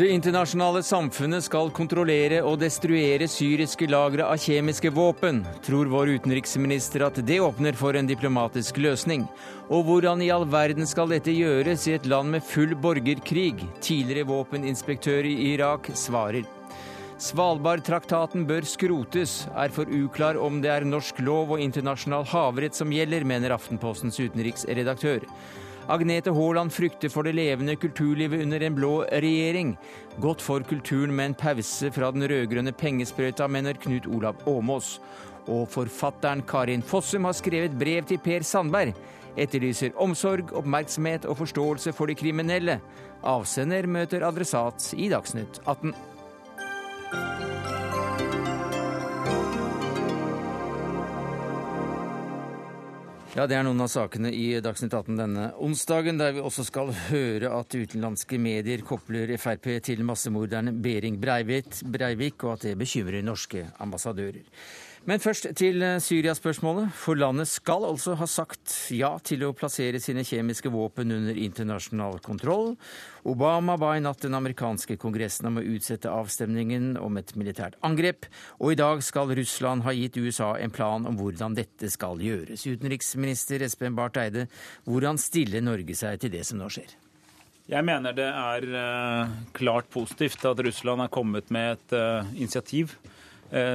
Det internasjonale samfunnet skal kontrollere og destruere syriske lagre av kjemiske våpen. Tror vår utenriksminister at det åpner for en diplomatisk løsning? Og hvordan i all verden skal dette gjøres i et land med full borgerkrig? Tidligere våpeninspektør i Irak svarer. Svalbardtraktaten bør skrotes, er for uklar om det er norsk lov og internasjonal havrett som gjelder, mener Aftenpostens utenriksredaktør. Agnete Haaland frykter for det levende kulturlivet under en blå regjering. Godt for kulturen med en pause fra den rød-grønne pengesprøyta, mener Knut Olav Åmås. Og forfatteren Karin Fossum har skrevet brev til Per Sandberg. Etterlyser omsorg, oppmerksomhet og forståelse for de kriminelle. Avsender møter adressat i Dagsnytt 18. Ja, Det er noen av sakene i Dagsnytt 18 denne onsdagen, der vi også skal høre at utenlandske medier kopler Frp til massemorderen Behring Breivik, Breivik, og at det bekymrer norske ambassadører. Men først til eh, Syria-spørsmålet. For landet skal altså ha sagt ja til å plassere sine kjemiske våpen under internasjonal kontroll. Obama ba i natt den amerikanske kongressen om å utsette avstemningen om et militært angrep. Og i dag skal Russland ha gitt USA en plan om hvordan dette skal gjøres. Utenriksminister Espen Barth Eide, hvordan stiller Norge seg til det som nå skjer? Jeg mener det er uh, klart positivt at Russland er kommet med et uh, initiativ Eh,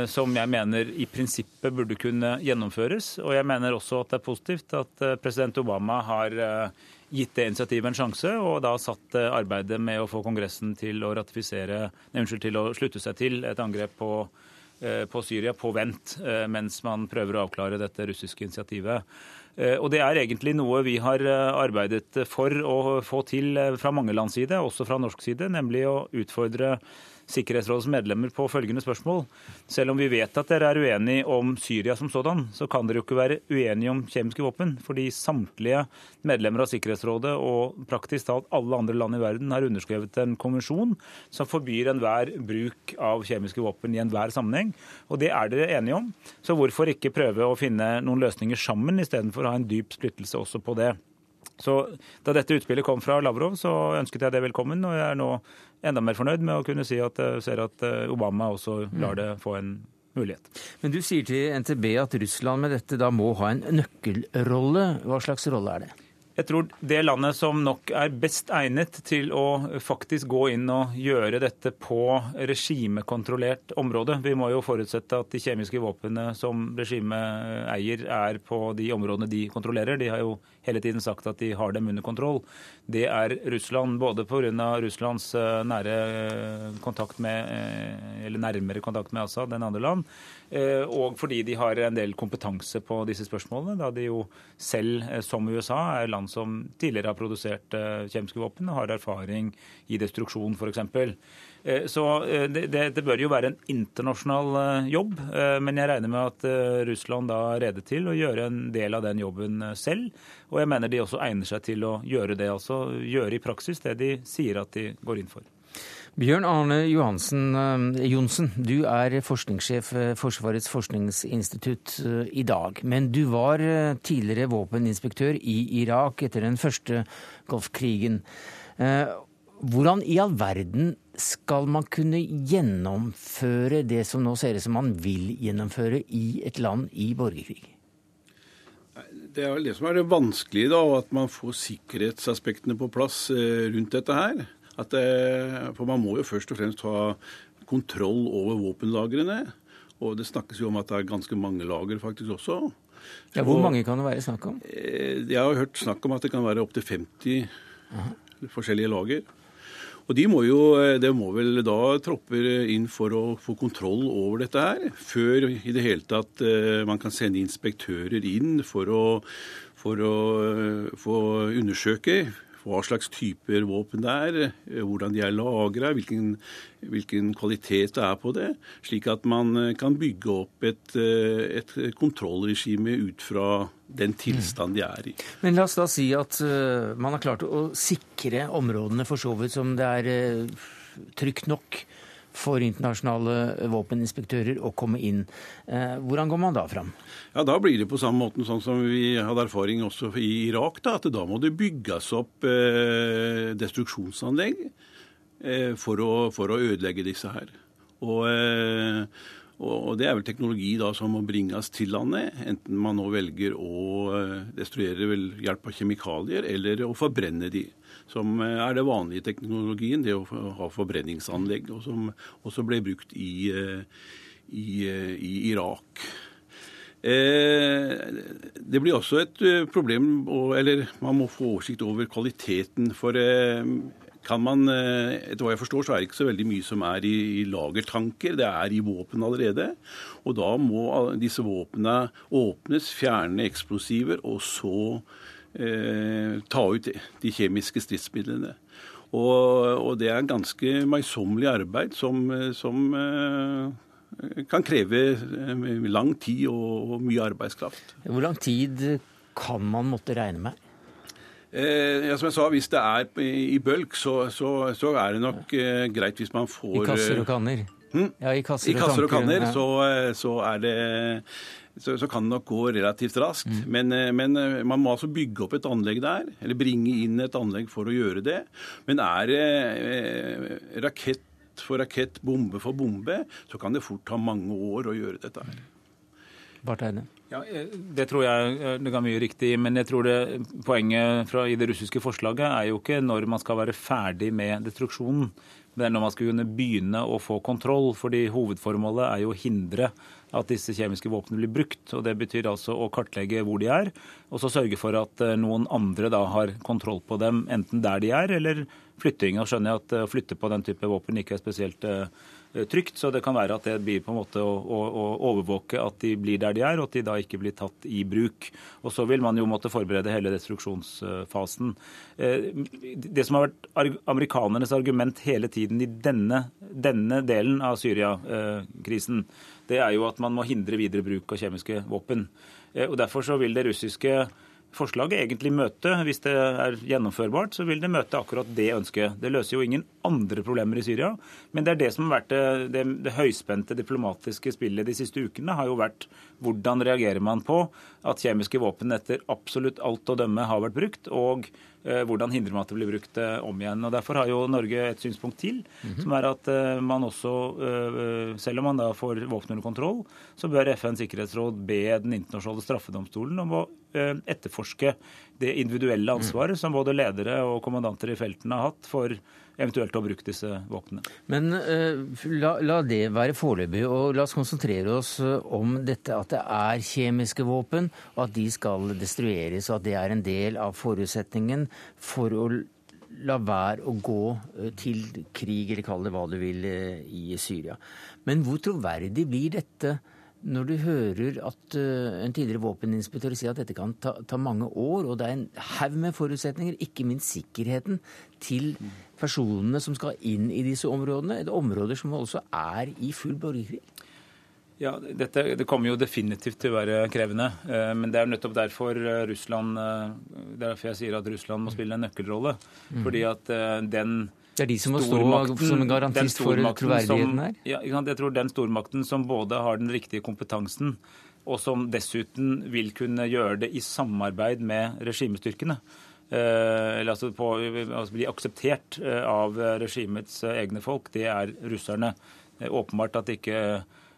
som jeg mener i prinsippet burde kunne gjennomføres. Og jeg mener også at det er positivt at eh, president Obama har eh, gitt det initiativet en sjanse, og da satt arbeidet med å få Kongressen til å ratifisere, unnskyld, til å slutte seg til et angrep på, på Syria på vent, mens man prøver å avklare dette russiske initiativet. Og Det er egentlig noe vi har arbeidet for å få til fra mange lands side, også fra norsk side, nemlig å utfordre Sikkerhetsrådets medlemmer på følgende spørsmål. Selv om vi vet at dere er uenige om Syria som sådan, så kan dere jo ikke være uenige om kjemiske våpen. Fordi samtlige medlemmer av Sikkerhetsrådet og praktisk talt alle andre land i verden har underskrevet en konvensjon som forbyr enhver bruk av kjemiske våpen i enhver sammenheng. Og det er dere enige om. Så hvorfor ikke prøve å finne noen løsninger sammen, istedenfor å ha en dyp splittelse også på det. Så Da dette utspillet kom fra Lavrov, så ønsket jeg det velkommen. Og jeg er nå enda mer fornøyd med å kunne si at jeg ser at eh, Obama også lar det få en mulighet. Men du sier til NTB at Russland med dette da må ha en nøkkelrolle. Hva slags rolle er det? Jeg tror det landet som nok er best egnet til å faktisk gå inn og gjøre dette på regimekontrollert område Vi må jo forutsette at de kjemiske våpnene som regimet eier, er på de områdene de kontrollerer. De har jo hele tiden sagt at de har dem under kontroll. Det er Russland, både pga. Russlands eh, nære kontakt med, eh, eller nærmere kontakt med Assad enn andre land, Eh, og fordi de har en del kompetanse på disse spørsmålene, da de jo selv, eh, som USA, er land som tidligere har produsert eh, kjemiske våpen og har erfaring i destruksjon, f.eks. Så det, det, bør jo være en internasjonal jobb, men jeg regner med at Russland da er rede til å gjøre en del av den jobben selv. Og jeg mener de også egner seg til å gjøre det, altså gjøre i praksis det de sier at de går inn for. Bjørn Arne Johansen, eh, Johnsen, du er forskningssjef Forsvarets forskningsinstitutt eh, i dag. Men du var eh, tidligere våpeninspektør i Irak etter den første Golfkrigen. Hvordan i all verden skal man kunne gjennomføre det som nå ser ut som man vil gjennomføre i et land i borgerkrig? Det er vel det som er det vanskelige, da, at man får sikkerhetsaspektene på plass rundt dette her. Det, for man må jo først og fremst ha kontroll over våpenlagrene. Og det snakkes jo om at det er ganske mange lager faktisk også. Ja, Hvor mange kan det være snakk om? Eh, jeg har hørt snakk om at det kan være opptil 50 Aha. forskjellige lager. Og de må jo, eh, Det må vel da tropper inn for å få kontroll over dette her, før i det hele tatt eh, man kan sende inspektører inn for å, for å få undersøke hva slags typer våpen det er, eh, hvordan de er lagra, hvilken, hvilken, kvalitet det er på det, slik at man eh, kan bygge opp et, eh, et kontrollregime ut fra den tilstand de er i. Men la oss da si at man har klart å sikre områdene for så vidt som det er trygt nok for internasjonale våpeninspektører å komme inn. Hvordan går man da fram? Ja, Da blir det på samme måte sånn som vi hadde erfaring også i Irak. da, at Da må det bygges opp eh, destruksjonsanlegg eh, for, å, for, å, ødelegge disse her. Og, eh, og Det er vel teknologi da som må bringes til landet, enten man nå velger å eh, destruere ved hjelp av kjemikalier eller å forbrenne de. Som eh, er det vanlige teknologien, det å ha forbrenningsanlegg, og som også ble brukt i, eh, i, i Irak. Det blir også et problem, eller man må få oversikt over kvaliteten. For kan man, eh, etter hva jeg forstår, så er det ikke så veldig mye som er i, i lagertanker. Det er i våpen allerede. Og da må disse våpnene åpnes, fjerne eksplosiver, og så eh, ta ut de kjemiske stridsmidlene. Og, og det er ganske møysommelig arbeid som, som eh, kan kreve eh, lang tid og, mye arbeidskraft. Hvor lang tid kan man måtte regne med? Eh, ja, som jeg sa, Hvis det er i bølg, så, så, så er det nok eh, greit hvis man får I kasser og eh, kanner? Hmm? Ja, I kasser, I kasser og, og kanner ja. så, eh, så, er det så, så, kan det nok gå relativt raskt. Mm. Men, eh, men, man må altså bygge opp et anlegg der, eller bringe inn et anlegg for å gjøre det. Men er det eh, rakett for rakett, bombe for bombe, så kan det fort ta mange år å gjøre dette her. Bartheide. Ja, eh, Det tror jeg eh, det ga mye riktig Men jeg tror det, poenget fra, i det russiske forslaget er jo ikke når man skal være ferdig med destruksjonen. Det er når man skal kunne begynne å få kontroll. fordi Hovedformålet er jo å hindre at disse kjemiske våpnene blir brukt. og Det betyr altså å kartlegge hvor de er, og så sørge for at eh, noen andre da har kontroll på dem, enten der de er, eller flytting. Og skjønner jeg at å flytte på den type våpen ikke er spesielt Eh, trygt. Så det kan være at det blir på en måte å, å, å, overvåke at de blir der de er, og at de da ikke blir tatt i bruk. Og så vil man jo måtte forberede hele destruksjonsfasen. Eh, det som har vært amerikanernes argument hele tiden i denne, denne delen av Syria-krisen, det er jo at man må hindre videre bruk av kjemiske våpen. Eh, og Derfor så vil det russiske forslaget egentlig møte, hvis det er gjennomførbart, så vil det møte akkurat det ønsket. Det løser jo ingen andre problemer i Syria, men det er det som har vært det, det, det høyspente diplomatiske spillet de siste ukene, har jo vært hvordan reagerer man på at kjemiske våpen etter absolutt alt å dømme har vært brukt, og hvordan hindrer man at det blir brukt eh, om igjen. Og Derfor har jo Norge et synspunkt til, mm -hmm. som er at eh, man også, eh, selv om man da får våpen under kontroll, så bør FNs sikkerhetsråd be den internasjonale straffedomstolen om å eh, etterforske det individuelle ansvaret som både ledere og kommandanter i felten har hatt for eventuelt å bruke disse våpnene. Men uh, la, la, det være foreløpig, og la oss konsentrere oss eh, om dette at det er kjemiske våpen, og at de skal destrueres, og at det er en del av forutsetningen for å la være å gå eh, til krig, eller kall det hva du vil, i Syria. Men hvor troverdig blir dette? Når du hører at uh, en tidligere våpeninspektør sier at dette kan ta, ta, mange år, og det er en haug med forutsetninger, ikke minst sikkerheten til personene som skal inn i disse områdene, det områder som også er i full borgerkrig? Ja, dette, Det kommer jo definitivt til å være krevende. Eh, men det er nettopp derfor eh, Russland derfor jeg sier at Russland må spille en nøkkelrolle. Mm. Fordi at den det er de som må stå som en garantist for troverdigheten her? Ja, jeg tror den stormakten som både har den riktige kompetansen, og som dessuten vil kunne gjøre det i samarbeid med regimestyrkene. Eh, eller altså, på, altså bli akseptert eh, av regimets egne folk, det er russerne. Det er åpenbart at ikke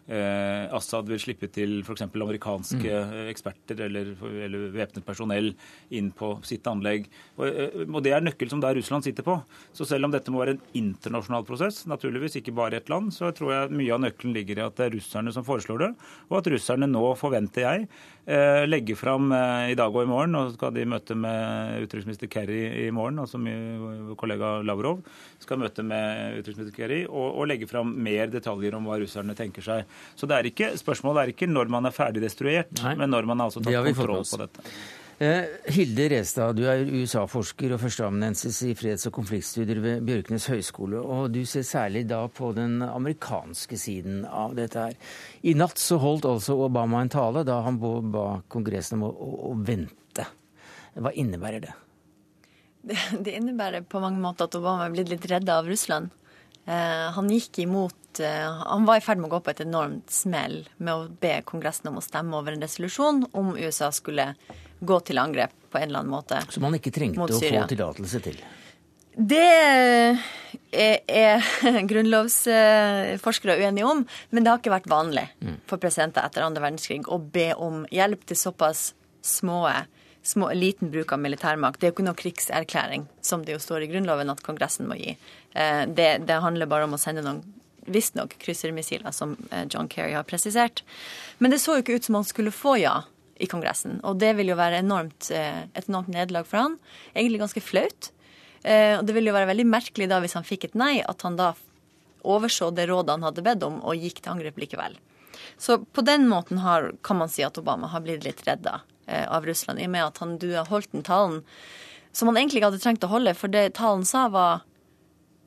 eh, Assad vil slippe til f.eks. amerikanske mm. eksperter eller, eller væpnet personell inn på sitt anlegg. Og, eh, og Det er nøkkel som der Russland sitter på. Så selv om dette må være en internasjonal prosess, naturligvis ikke bare ett land, så tror jeg mye av nøkkelen ligger i at det er russerne som foreslår det, og at russerne nå, forventer jeg, eh, legger fram eh, i dag og i morgen, og skal de møte med utenriksminister Kerry i morgen, altså min kollega Lavrov skal møte med utenriksminister Kerry, og, og legge fram mer detaljer om hva russerne tenker seg. Så det er ikke, spørsmålet er ikke når man er ferdig destruert, Nei. men når man har altså tatt kontroll på dette. Eh, Hilde Restad, du er USA-forsker og førsteamanuensis i freds- og konfliktstudier ved Bjørknes høgskole. Og du ser særlig da på den amerikanske siden av dette her. I natt så holdt altså Obama en tale da han ba Kongressen om å, å, å vente. Hva innebærer det? det? Det innebærer på mange måter at Obama er blitt litt redda av Russland. Han gikk imot Han var i ferd med å gå på et enormt smell med å be Kongressen om å stemme over en resolusjon om USA skulle gå til angrep på en eller annen måte. mot Syria. Som man ikke trengte å få tillatelse til? Det er, er grunnlovsforskere uenige om, men det har ikke vært vanlig for presidenter etter andre verdenskrig å be om hjelp til såpass små, små liten bruk av militærmakt. Det er jo ikke noe krigserklæring, som det jo står i Grunnloven at Kongressen må gi. Eh, det, det handler bare om å sende noen visstnok kryssermissiler, som eh, John Kerry har presisert. Men det så jo ikke ut som han skulle få ja i Kongressen. Og det vil jo være enormt, eh, et enormt nederlag for han. Egentlig ganske flaut. Eh, og det ville jo være veldig merkelig da hvis han fikk et nei, at han da overså det rådet han hadde bedt om, og gikk til angrep likevel. Så på den måten har, kan man si at Obama har blitt litt redda eh, av Russland, i og med at han, du har holdt den talen som han egentlig ikke hadde trengt å holde, for det talen sa var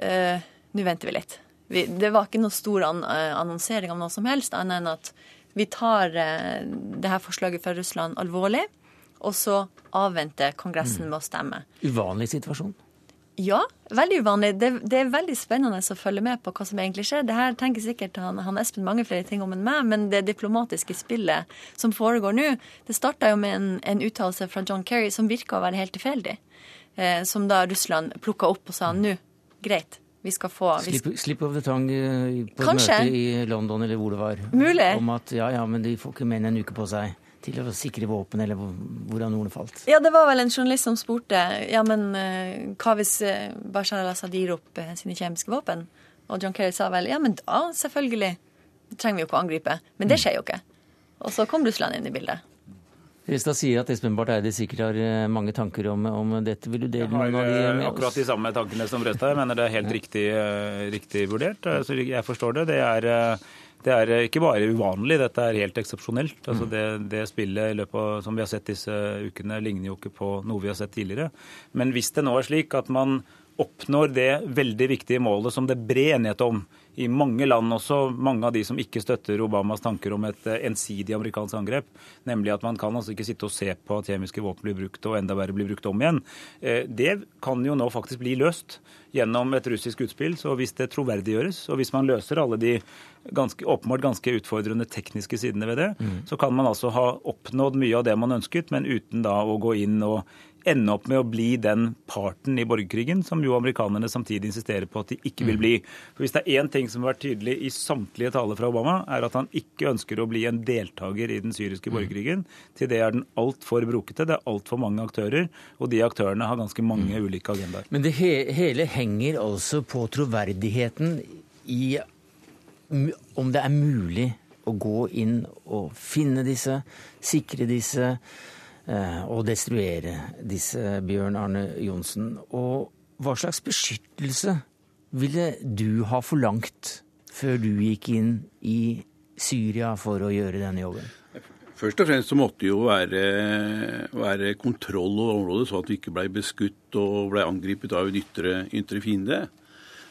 Nå venter vi litt. Vi, det var ikke noe stor an, annonsering av noe som helst, annet enn at vi tar eh, det her forslaget fra Russland alvorlig, og så avventer Kongressen med å stemme. Uvanlig situasjon? Ja, veldig uvanlig. Det, det, er veldig spennende å følge med på hva som egentlig skjer. Det her tenker sikkert han, han Espen mange flere ting om enn meg, men det diplomatiske spillet som foregår nå, det starta jo med en, en uttalelse fra John Kerry som virka å være helt tilfeldig. Eh, som da Russland plukka opp og sa nå, greit, vi skal få vi. Slipp, of the tongue eh, på Kanskje. et møte i London eller hvor det var. Mulig. Om at ja, ja, men de får ikke mer enn en uke på seg til å sikre våpen, eller hvordan ordene falt? Ja, det var vel en journalist som spurte ja, men uh, hva hvis uh, Bashar al-Assad gir opp sine kjemiske våpen? Og John Kerry sa vel ja, men da selvfølgelig trenger vi jo ikke å angripe. Men det mm. skjer jo ikke. Og så kom Russland inn i bildet. Restad sier at Espen Barth Eide sikkert har mange tanker om, om dette. Vil du dele noen av de med oss? Akkurat de samme tankene som Røstad. Jeg mener det er helt riktig, riktig, vurdert. Så jeg forstår det. Det er det er eh, ikke bare uvanlig, dette er helt eksepsjonelt. Altså mm. det, det, spillet i løpet av, som vi har sett disse ukene, ligner jo ikke på noe vi har sett tidligere. Men hvis det nå er slik at man oppnår det veldig viktige målet som det er bred enighet om i mange land også, mange av de som ikke støtter Obamas tanker om et eh, ensidig amerikansk angrep, nemlig at man kan altså ikke sitte og se på at kjemiske våpen blir brukt, og enda verre blir brukt om igjen. Eh, det kan jo nå faktisk bli løst gjennom et russisk utspill. Så hvis det troverdiggjøres, og hvis man løser alle de ganske, åpenbart ganske utfordrende tekniske sidene ved det, mm. så kan man altså ha oppnådd mye av det man ønsket, men uten da å gå inn og ende opp med å bli den parten i borgerkrigen som jo amerikanerne samtidig insisterer på at de ikke vil mm. bli. For Hvis det er én ting som har vært tydelig i samtlige taler fra Obama, er at han ikke ønsker å bli en deltaker i den syriske mm. borgerkrigen. Til det er den altfor brokete, det er altfor mange aktører, og de aktørene har ganske mange mm. ulike agendaer. Men det he hele henger altså på troverdigheten i om det er mulig å gå inn og finne disse, sikre disse eh, destruere disse, Bjørn Arne Johnsen. Og hva slags beskyttelse ville du ha forlangt før du gikk inn i Syria for å gjøre denne jobben? Først og fremst så måtte det jo være, være kontroll over området, så at vi ikke ble beskutt og ble angrepet av en ytre, ytre fiende.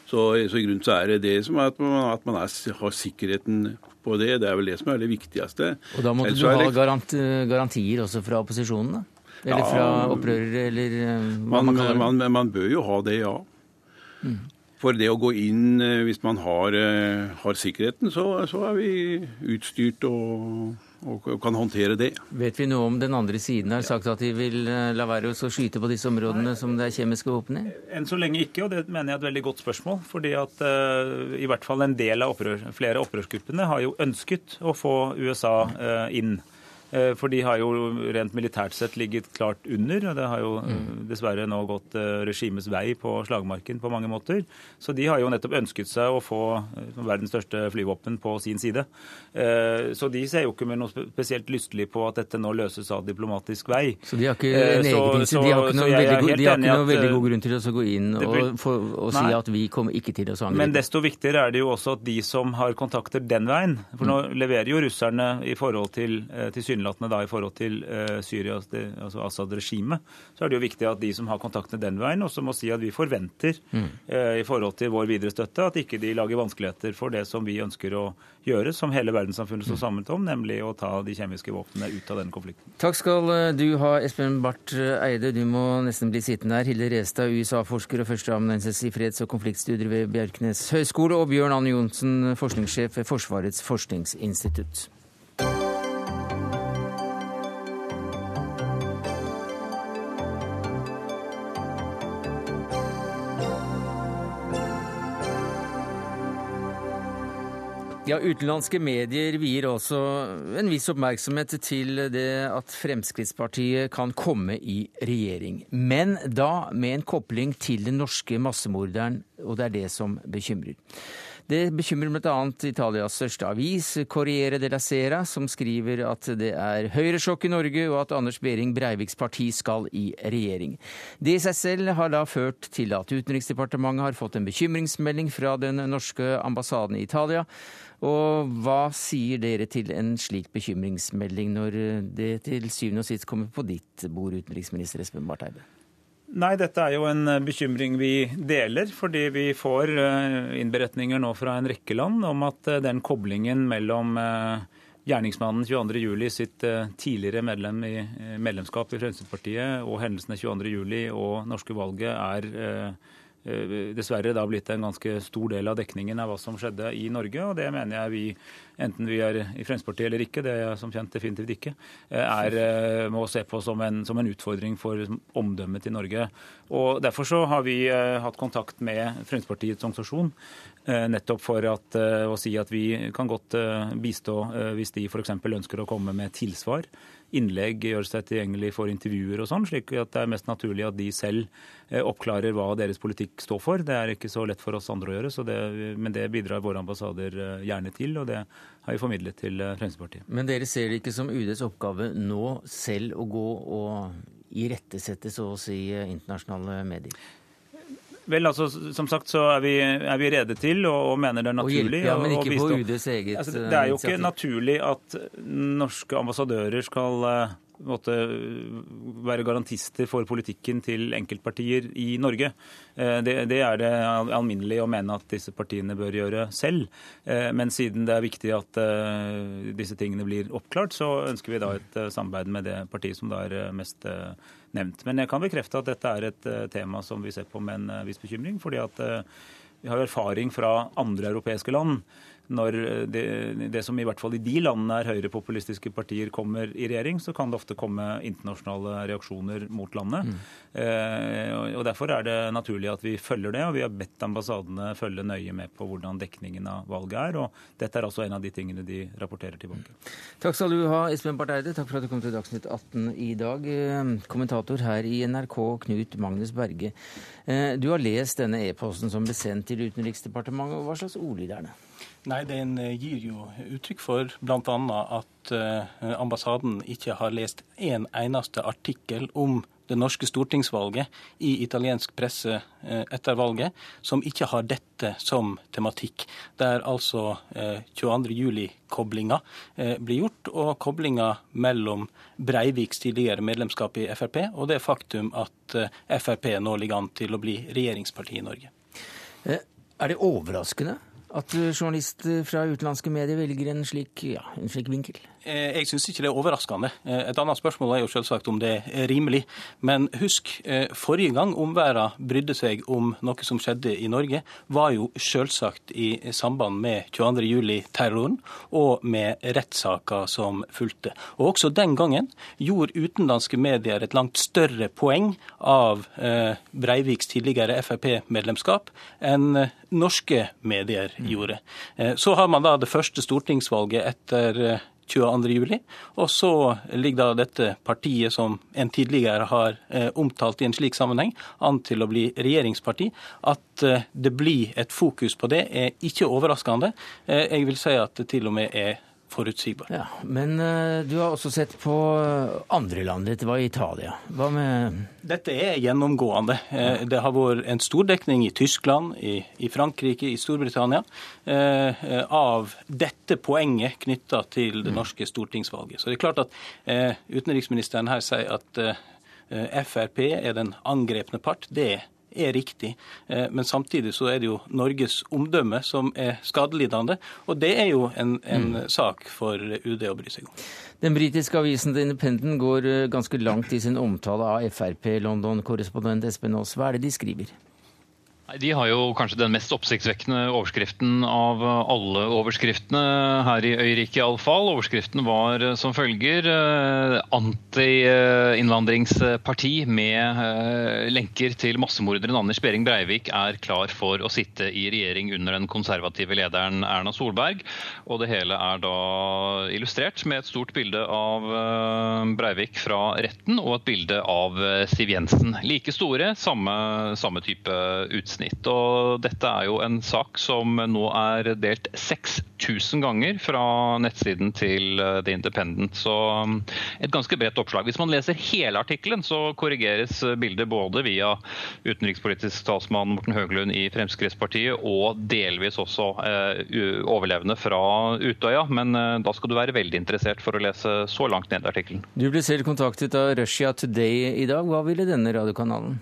Så, så i grunnen så er det det som er at man, at man er, har sikkerheten på det. Det er vel det som er det viktigste. Og da måtte du ha garanti, garantier også fra opposisjonen? da? Eller fra opprørere, eller eh, hva man, man kaller det? Man, man, bør jo ha det, ja. Mm. For det å gå inn, eh, hvis man har, eh, har sikkerheten, så, så, er vi utstyrt og, og, kan håndtere det. Vet vi noe om den andre siden har sagt at de vil la være å skyte på disse områdene som det er kjemiske våpen i? Enn så lenge ikke, og det mener jeg er et veldig godt spørsmål. fordi at uh, i hvert fall en del av opprør, flere opprørsgruppene har jo ønsket å få USA uh, inn. Eh, for de har jo rent militært sett ligget klart under. og Det har jo eh, mm. dessverre nå gått eh, regimets vei på slagmarken på mange måter. Så de har jo nettopp ønsket seg å få verdens største flyvåpen på sin side. Så de ser jo ikke med noe spesielt lystelig på at dette nå løses av diplomatisk vei. Så de har ikke en egen så, de har ikke noe, veldig, god, har ikke noe veldig god grunn til å gå inn og, for, og si at vi kommer ikke til å angripe? Men desto viktigere er det jo også at de som har kontakter den veien For nå mm. leverer jo russerne i forhold til, til tilsynelatende da i forhold til uh, Syria, altså Assad-regimet, så er det jo viktig at de som har kontaktene den veien, også må si at vi forventer mm. uh, i forhold til vår videre støtte at ikke de lager vanskeligheter for det som vi ønsker å gjøre, som hele verdenssamfunnet står mm. samlet om, nemlig å ta de kjemiske våpnene ut av denne konflikten. Takk skal du ha, Espen Barth Eide. Du må nesten bli sittende her. Hilde Restad, USA-forsker og førsteamanuensis i freds- og konfliktstudier ved Bjerknes høgskole, og Bjørn Anne Johnsen, forskningssjef ved Forsvarets forskningsinstitutt. Ja, Utenlandske medier vier også en viss oppmerksomhet til det at Fremskrittspartiet kan komme i regjering. Men da med en kopling til den norske massemorderen, og det er det som bekymrer. Det bekymrer bl.a. Italias største avis, Corriere della Sera, som skriver at det er høyresjokk i Norge, og at Anders Behring Breiviks parti skal i regjering. Det i seg selv har da ført til at Utenriksdepartementet har fått en bekymringsmelding fra den norske ambassaden i Italia, og hva sier dere til en slik bekymringsmelding når det til syvende og sist kommer på ditt bord, utenriksminister Espen Barth Eide? Nei, dette er jo en eh, bekymring vi deler, fordi vi får eh, innberetninger nå fra en rekke land om at eh, den koblingen mellom gjerningsmannen 22.07. sitt tidligere medlem i medlemskap i Fremskrittspartiet og hendelsene 22.07. og norske valget er dessverre da blitt en ganske stor del av dekningen av hva som skjedde i Norge. Og det mener jeg vi, enten vi er i Fremskrittspartiet eller ikke, det er jeg som kjent definitivt ikke, eh, er, eh, må se på som en, som en utfordring for omdømmet til Norge. Og Derfor så har vi hatt kontakt med Fremskrittspartiets organisasjon nettopp for at, å si at vi kan godt bistå hvis de f.eks. ønsker å komme med tilsvar innlegg gjør seg tilgjengelig for intervjuer og sånn, slik at det er mest naturlig at de selv eh, oppklarer hva deres politikk står for. Det er ikke så lett for oss andre å gjøre, det, men det bidrar våre ambassader eh, gjerne til. og det har vi formidlet til eh, Fremskrittspartiet. Men dere ser det ikke som UDs oppgave nå selv å gå og irettesette så å si internasjonale medier? Vel, altså, Som sagt så er vi, er vi rede til og, og, mener det er naturlig. Hjelpe, ja, men ikke på UDs eget altså, Det er jo ikke naturlig at norske ambassadører skal uh, måtte være garantister for politikken til enkeltpartier i Norge. Eh, det, det, er det alminnelig å mene at disse partiene bør gjøre selv. Eh, men siden det er viktig at disse tingene blir oppklart, så ønsker vi da et samarbeid med det partiet som da er mest nevnt. Men jeg kan bekrefte at dette er et eh, tema som vi ser på med en eh, viss bekymring. fordi at eh, vi har erfaring fra andre europeiske land når det, det, som i hvert fall i de landene er høyrepopulistiske partier, kommer i regjering, så kan det ofte komme internasjonale reaksjoner mot landet. Mm. Eh, og Derfor er det naturlig at vi følger det, og vi har bedt ambassadene følge nøye med på hvordan dekningen av valget er. og Dette er altså en av de tingene de rapporterer tilbake. Mm. Takk skal du ha, Espen Barth Eide. Takk for at du kom til Dagsnytt 18 i dag. Eh, kommentator her i NRK, Knut Magnus Berge. Eh, du har lest denne e-posten som ble sendt til Utenriksdepartementet. Hva slags ordlyd er det? Nei, Den eh, gir jo uttrykk for bl.a. at eh, ambassaden ikke har lest en eneste artikkel om det norske stortingsvalget i italiensk presse eh, etter valget, som ikke har dette som tematikk. Der altså 22. juli-koblinga blir gjort, og koblinga mellom Breiviks tidligere medlemskap i Frp og det faktum at Frp nå ligger an til å bli regjeringsparti i Norge. Er det overraskende at journalister fra utenlandske medier velger en slik, ja, en slik vinkel? Eh, jeg syns ikke det er overraskende. Eh, et annet spørsmål er jo selvsagt om det er rimelig. Men husk, eh, forrige gang omverdenen brydde seg om noe som skjedde i Norge, var jo selvsagt i samband med 22.07-terroren og med rettssaker som fulgte. Og også den gangen gjorde utenlandske medier et langt større poeng av Breiviks tidligere Frp-medlemskap enn norske medier gjorde. Så har man da det første stortingsvalget etter 22.07. Og så ligger da dette partiet, som en tidligere har eh, omtalt i en slik sammenheng, an til å bli regjeringsparti. At eh, det blir et fokus på det, er ikke overraskende. Eh, jeg vil si at det til og med er forutsigbar. Ja, Men uh, du har også sett på andre land. Dette var Italia. Hva med Dette er gjennomgående. Eh, det har vært en stor dekning i Tyskland, i, i Frankrike, i Storbritannia eh, av dette poenget knytta til det mm. norske stortingsvalget. Så det er klart at eh, utenriksministeren her sier at eh, Frp er den angrepne part. Det er riktig. Eh, men samtidig så er det jo Norges omdømme som er skadelidende. Og det er jo en, en mm. sak for UD å bry seg om. Den britiske avisen The Independent går eh, ganske langt i sin omtale av Frp. London-korrespondent Espen Aas, hva er det de skriver? De har jo kanskje den mest oppsiktsvekkende overskriften av alle overskriftene her i øyriket iallfall. Overskriften var som følger eh, anti-innvandringsparti med eh, lenker til massemorderen Anders Behring Breivik er klar for å sitte i regjering under den konservative lederen Erna Solberg. Og det hele er da illustrert med et stort bilde av eh, Breivik fra retten og et bilde av Siv Jensen. Like store, samme, samme type utsnitt snitt. Og dette er jo en sak som nå er delt 6000 ganger fra nettsiden til eh, The Independent. Så um, et ganske bredt oppslag. Hvis man leser hele artikkelen, så korrigeres bildet både via utenrikspolitisk talsmann Morten Høglund i Fremskrittspartiet og delvis også eh, overlevende fra Utøya. Men eh, da skal du være veldig interessert for å lese så langt ned i artikkelen. Du ble selv kontaktet av Russia Today i dag. Hva ville denne radiokanalen?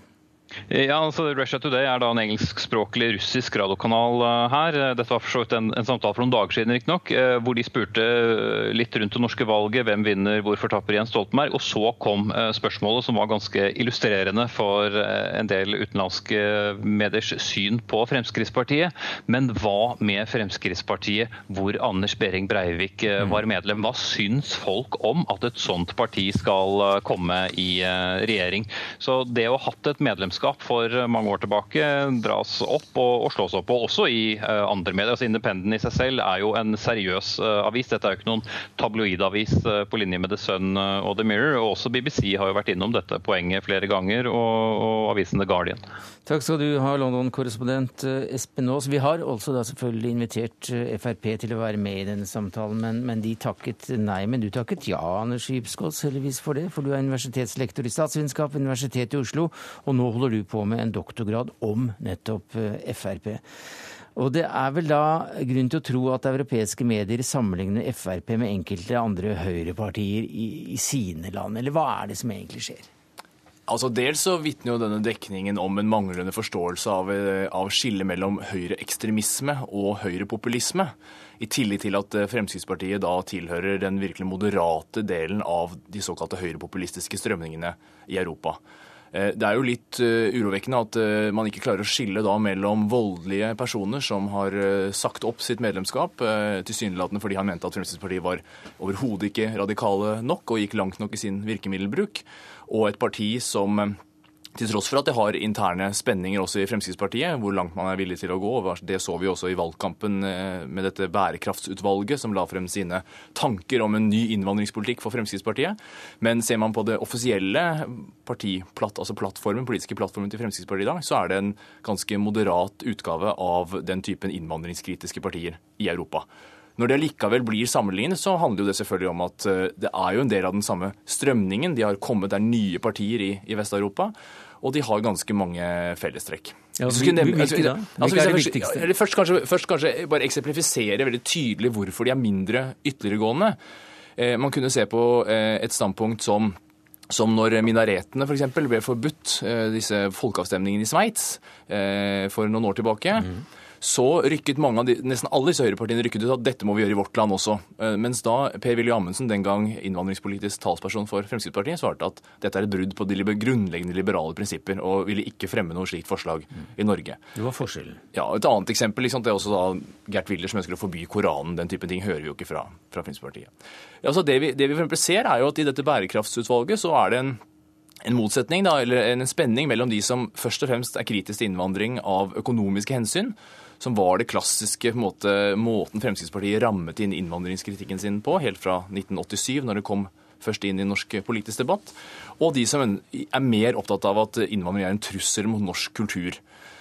Ja, altså Russia Today er da en engelskspråklig russisk radiokanal eh, her. Dette var for så vidt en, en, samtale for noen dager siden, riktignok, eh, hvor de spurte eh, litt rundt det norske valget. Hvem vinner, hvorfor tapper Jens Stoltenberg? Og så kom spørsmålet som var ganske illustrerende for en del utenlandske mediers syn på Fremskrittspartiet. Men hva med Fremskrittspartiet hvor Anders Behring Breivik var medlem? Hva syns folk om at et sånt parti skal komme i regjering? Så det å ha hatt et medlemskap medlemskap for mange år tilbake dras opp og, og slås opp. Og også i uh, andre medier. Altså Independent i seg selv er jo en seriøs uh, avis. Dette er jo ikke noen tabloidavis uh, på linje med The Sun og The Mirror. Og også BBC har jo vært innom dette poenget flere ganger, og, og avisen The Guardian. Takk skal du ha, London-korrespondent Espen Aas. Vi har også da selvfølgelig invitert Frp til å være med i denne samtalen, men, men de takket nei. Men du takket ja, Anders Skipsgås, heldigvis for det, for du er universitetslektor i statsvitenskap ved Universitetet i Oslo, og nå holder du på med en doktorgrad om nettopp eh, Frp. Og det er vel da grunn til å tro at europeiske medier sammenligner Frp med enkelte andre høyrepartier i, i sine land, eller hva er det som egentlig skjer? Altså Dels så vitner jo denne dekningen om en manglende forståelse av, eh, av skillet mellom høyreekstremisme og høyrepopulisme. I tillegg til at eh, Fremskrittspartiet da tilhører den virkelig moderate delen av de såkalte høyrepopulistiske strømningene i Europa. Eh, det er jo litt eh, urovekkende at eh, man ikke klarer å skille da mellom voldelige personer som har sagt opp sitt medlemskap, tilsynelatende fordi han mente at Fremskrittspartiet var overhodet ikke radikale nok og gikk langt nok i sin virkemiddelbruk, og et parti som til tross for at det har interne spenninger også i Fremskrittspartiet, hvor langt man er villig til å gå. Det så vi også i valgkampen eh, med dette bærekraftsutvalget, som la frem sine tanker om en ny innvandringspolitikk for Fremskrittspartiet. Men ser man på det offisielle partiplatt, altså plattformen, politiske plattformen til Fremskrittspartiet i dag, så er det en ganske moderat utgave av den typen innvandringskritiske partier i Europa. Når det likevel blir sammenlignet, så handler jo det selvfølgelig om at eh, det er jo en del av den samme strømningen. De har kommet, der nye partier i, i Vest-Europa, og de har ganske mange fellestrekk. Ja, Hvilke da? Altså, Hvilke er det viktigste? Først, først, kanskje, først kanskje bare eksemplifisere veldig tydelig hvorfor de er mindre ytterliggående. Eh, man kunne se på eh, et standpunkt som som når minaretene f.eks. For ble forbudt, eh, disse folkeavstemningene i Sveits eh, for noen år tilbake. Mm så rykket mange av de, nesten alle disse høyrepartiene rykket ut at dette må vi gjøre i vårt land også. Eh, mens da Per-Willy Amundsen, den gang innvandringspolitisk talsperson for Fremskrittspartiet, svarte at dette er et brudd på de grunnleggende liberale prinsipper og ville ikke fremme noe slikt forslag i Norge. Det var forskjellen. Ja, Et annet eksempel liksom, det er også da Gert Willer som ønsker å forby Koranen. Den type ting hører vi jo ikke fra, fra Fremskrittspartiet. Altså det, vi, det vi for ser, er jo at i dette bærekraftsutvalget så er det en en motsetning, da, eller en spenning mellom de som først og fremst er kritisk til innvandring av økonomiske hensyn, som var det klassiske måte, måten Fremskrittspartiet rammet inn innvandringskritikken sin på, helt fra 1987, når det kom først inn i norsk politisk debatt, og de som er mer opptatt av at innvandring er en trussel mot norsk kultur.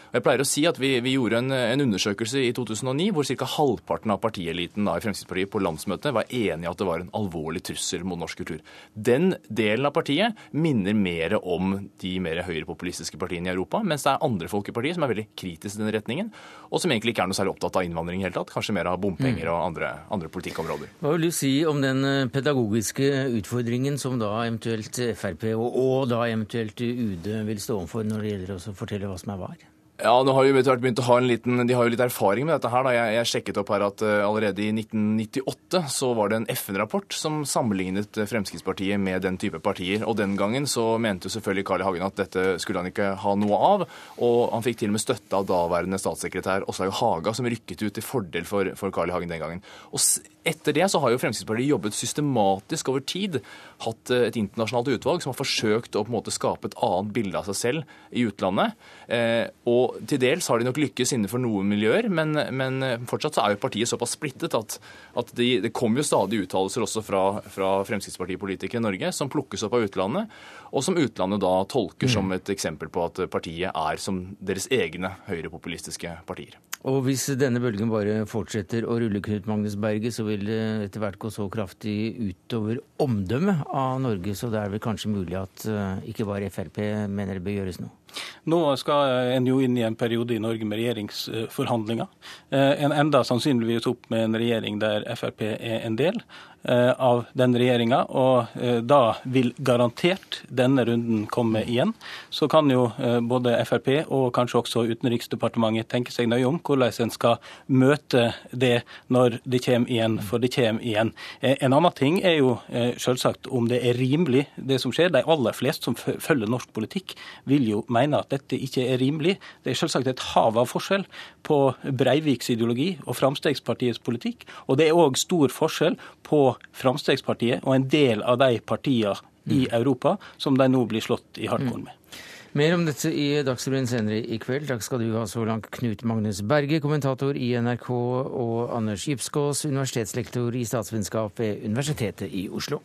Jeg pleier å si at Vi, vi gjorde en, en, undersøkelse i 2009 hvor ca. halvparten av partieliten da, i Fremskrittspartiet på landsmøtet var enig i at det var en alvorlig trussel mot norsk kultur. Den delen av partiet minner mer om de mer høyrepopulistiske partiene i Europa, mens det er andre folk i partiet som er veldig kritiske i den retningen, og som egentlig ikke er noe særlig opptatt av innvandring i hele tatt. Kanskje mer av bompenger mm. og andre, andre politikkområder. Hva vil du si om den eh, pedagogiske utfordringen som da eventuelt Frp og, og da eventuelt UD vil stå overfor når det gjelder å fortelle hva som er var? Ja, nå har jo begynt å ha en liten, De har jo litt erfaring med dette. her. Da. Jeg, jeg sjekket opp her at uh, allerede i 1998 så var det en FN-rapport som sammenlignet eh, Fremskrittspartiet med den type partier. Og Den gangen så mente jo selvfølgelig Carl I. Hagen at dette skulle han ikke ha noe av. Og han fikk til og med støtte av daværende statssekretær Åslaug Haga, som rykket ut til fordel for, for Carl I. Hagen den gangen. Og etter det så har jo Fremskrittspartiet jobbet systematisk over tid. Hatt eh, et internasjonalt utvalg som har forsøkt å på en måte skape et annet bilde av seg selv i utlandet. Eh, og til dels har de nok lykkes innenfor noen miljøer, men, men fortsatt så er jo partiet såpass splittet at, at de, det kommer jo stadig uttalelser også fra, fra Fremskrittspartipolitikere i Norge som plukkes opp av utlandet, og som utlandet da tolker mm. som et eksempel på at partiet er som deres egne høyrepopulistiske partier. Og hvis denne bølgen bare fortsetter å rulle Knut Magnus Berget, så vil det etter hvert gå så kraftig utover omdømmet av Norge, så det er vel kanskje mulig at eh, ikke bare Frp mener det bør gjøres noe? Nå skal en jo inn i en periode i Norge med regjeringsforhandlinger. Eh, en enda sannsynligvis opp med en regjering der Frp er en del. Eh, av den regjeringa, og eh, da vil garantert denne runden komme igjen. Så kan jo både Frp og kanskje også Utenriksdepartementet tenke seg nøye om hvordan en skal møte det når det kommer igjen, for det kommer igjen. En annen ting er jo selvsagt om det er rimelig det som skjer. De aller fleste som følger norsk politikk vil jo mene at dette ikke er rimelig. Det er selvsagt et hav av forskjell på Breiviks ideologi og Fremskrittspartiets politikk, og det er òg stor forskjell på Fremskrittspartiet og en del av de partiene i mm. Europa som de nå blir slått i hardkorn med. Mm. Mer om dette i Dagsrevyen senere i kveld. Takk skal du ha så langt, Knut Magnus Berge, kommentator i NRK, og Anders Gipskås, universitetslektor i statsvitenskap ved Universitetet i Oslo.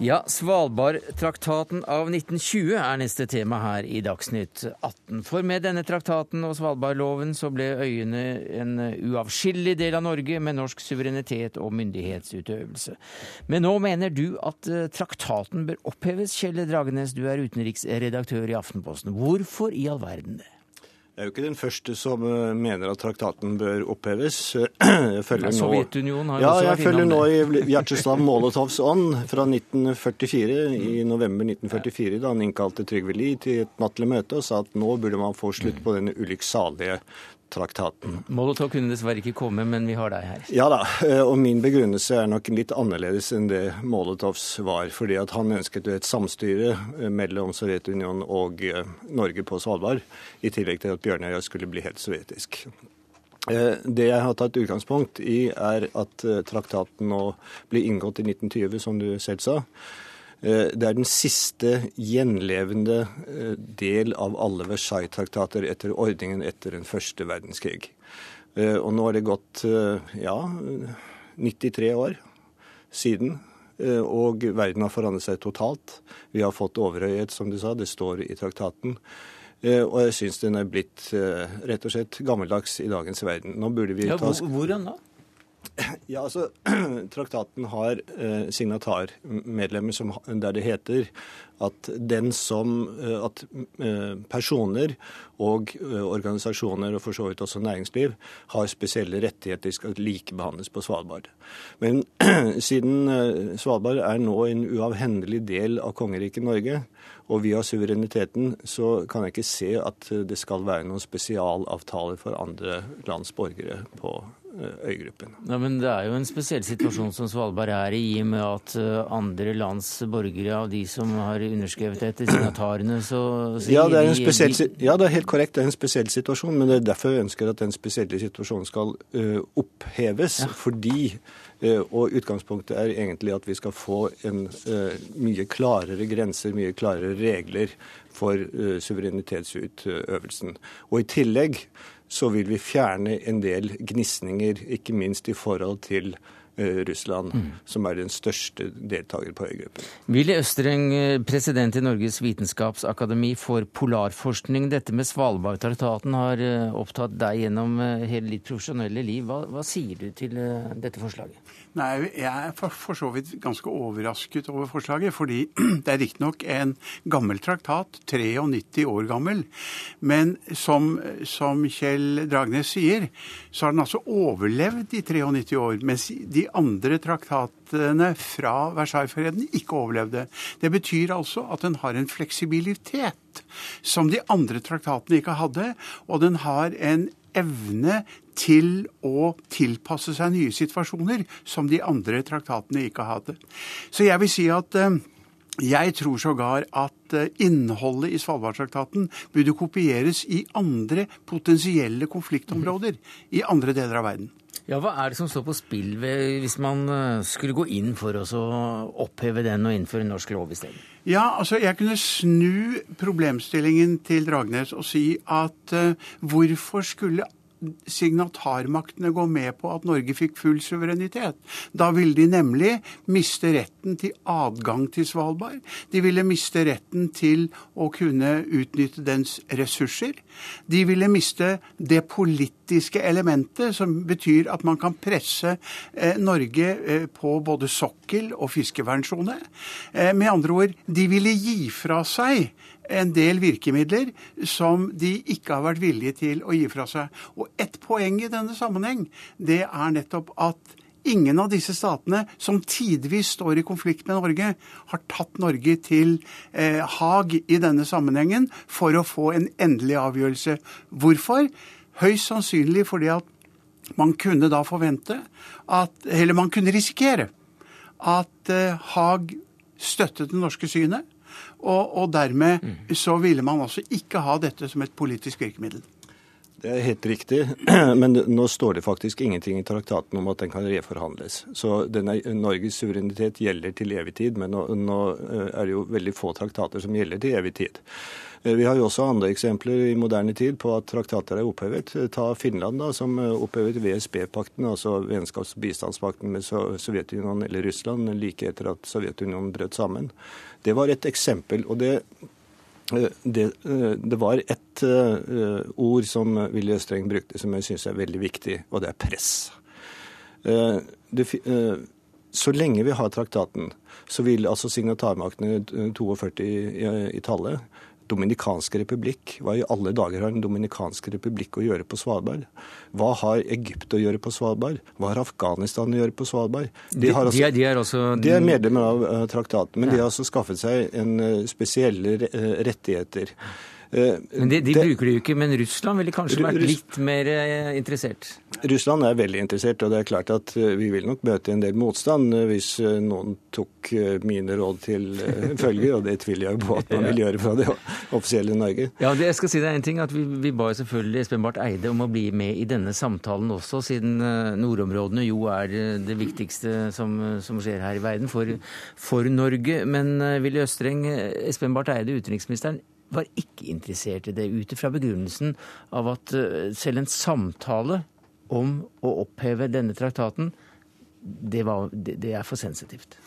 Ja, Svalbardtraktaten av 1920 er neste tema her i Dagsnytt 18. For med denne traktaten og Svalbardloven så ble øyene en uavskillig del av Norge med norsk suverenitet og myndighetsutøvelse. Men nå mener du at eh, traktaten bør oppheves, Kjell Dragenes, du er utenriksredaktør i Aftenposten. Hvorfor i all verden det? Jeg er jo ikke den første som eh, mener at traktaten bør oppheves. Jeg følger har ja, jeg følger nå i Vjatsjeslav Molotovs ånd fra 1944, i november 1944, da han innkalte Trygve Lie til et nattlig møte og sa at nå burde man få slutt på denne ulykksalige traktaten. Molotov kunne dessverre ikke komme, men vi har deg her. Ja da, eh, og min begrunnelse er nok litt annerledes enn det Molotovs var. Fordi at han ønsket et samstyre eh, mellom Sovjetunionen og eh, Norge på Svalbard, i tillegg til at Bjørnøya skulle bli helt sovjetisk. Det jeg har tatt utgangspunkt i, er at traktaten nå blir inngått i 1920, som du selv sa. Eh, det er den siste gjenlevende eh, del av alle Versailles-traktater etter ordningen etter den første verdenskrig. Eh, og nå har det gått ja, 93 år siden, og verden har forandret seg totalt. Vi har fått overhøyhet, som du sa, det står i traktaten. Og jeg syns den er blitt rett og slett gammeldags i dagens verden. Nå burde vi ta... Hvordan da? Ja, altså, Traktaten har eh, signatarmedlemmer som, der det heter at, som, eh, at eh, personer og eh, organisasjoner, og for så vidt også næringsliv, har spesielle rettigheter skal likebehandles på Svalbard. Men siden Svalbard er nå en uavhendelig del av kongeriket Norge, og vi har suvereniteten, så kan jeg ikke se at det skal være noen spesialavtaler for andre lands borgere på Eh, øygruppen. Ja, men Det er jo en spesiell situasjon som Svalbard er i, i og med at eh, andre lands borgere av de som har underskrevet etter signatarene, så så ja, det er en spesiell, ja, det er helt korrekt. Det er en spesiell situasjon. Men det er derfor jeg ønsker at den spesielle situasjonen skal uh, oppheves. Ja. Fordi uh, Og utgangspunktet er egentlig at vi skal få en uh, mye klarere grenser, mye klarere regler for suverenitetsutøvelsen. Og i tillegg så vil vi fjerne en del gnisninger, ikke minst i forhold til Russland, mm. som er den største deltaker på øygruppen. Willy Østreng, president i Norges vitenskapsakademi for polarforskning. Dette med Svalbardtraktaten har opptatt deg gjennom hele ditt profesjonelle liv. Hva, hva sier du til dette forslaget? Nei, Jeg er for, så vidt ganske overrasket over forslaget. Fordi det er riktignok en gammel traktat, 93 år gammel. Men som, som, Kjell Dragnes sier, så har den altså overlevd i 93 år. Mens de andre traktatene fra Versailles-freden ikke overlevde. Det betyr altså at den har en fleksibilitet som de andre traktatene ikke hadde. Og den har en evne til å tilpasse seg nye situasjoner som de andre traktatene ikke hadde. Så jeg vil si at eh, jeg tror sågar at eh, innholdet i Svalbardtraktaten burde kopieres i andre potensielle konfliktområder i andre deler av verden. Ja, Hva er det som står på spill hvis man eh, skulle gå inn for å oppheve den og innføre norsk lov isteden? Ja, altså Jeg kunne snu problemstillingen til Dragnes og si at uh, hvorfor skulle signatarmaktene gå med på at Norge fikk full suverenitet. Da ville de nemlig miste retten til adgang til Svalbard. De ville miste retten til å kunne utnytte dens ressurser. De ville miste det politiske elementet, som betyr at man kan presse eh, Norge eh, på både sokkel og fiskevernssone. Eh, med andre ord, de ville gi fra seg en del virkemidler som de ikke har vært villige til å gi fra seg. Og ett poeng i denne sammenheng, det er nettopp at ingen av disse statene som tidvis står i konflikt med Norge, har tatt Norge til eh, Haag i denne sammenhengen for å få en endelig avgjørelse. Hvorfor? Høyst sannsynlig fordi at man kunne da forvente at Eller man kunne risikere at eh, Haag støttet det norske synet og, og dermed mm. så ville man altså ikke ha dette som et politisk virkemiddel. Det er helt riktig, men nå står det faktisk ingenting i traktaten om at den kan reforhandles. Så denne, Norges suverenitet gjelder til evig tid, men nå, nå, eh, er det jo veldig få traktater som gjelder til evig tid. Eh, vi har jo også andre eksempler i moderne tid på at traktater er opphevet. Ta Finland, da, som opphevet VSB-pakten, altså vennskaps- og bistandspakten med Sovjetunionen eller Russland like etter at Sovjetunionen brøt sammen. Det var et eksempel. og det eh, det, eh, det, var ett ord som Willy Østreng brukte som jeg syns er veldig viktig, og det er press. Det, så lenge vi har traktaten, så vil altså signatarmaktene 42 i, i tallet Dominikanske republikk. Hva i alle dager har Den dominikanske republikk å gjøre på Svalbard? Hva har Egypt å gjøre på Svalbard? Hva har Afghanistan å gjøre på Svalbard? De, altså, de, er, de er, også De er medlemmer av uh, traktaten, men ja. de har altså skaffet seg en uh, spesielle uh, rettigheter. Eh, men De, de det, bruker det jo ikke, men Russland ville kanskje vært litt mer eh, interessert? Russland er veldig interessert, og det er klart at eh, vi vil nok møte en del motstand hvis noen tok mine råd til følge, og det tviler jeg på at man vil gjøre fra det offisielle Norge. Ja, det, jeg skal si deg en ting, at Vi, vi ba selvfølgelig Espen Barth Eide om å bli med i denne samtalen også, siden nordområdene jo er det viktigste som, som skjer her i verden for, for Norge. Men Willy Østreng, Espen Barth Eide, utenriksministeren, var ikke interessert i det, ut ifra begrunnelsen av at eh, selv en samtale om å oppheve denne traktaten, det, var, det, det er for sensitivt.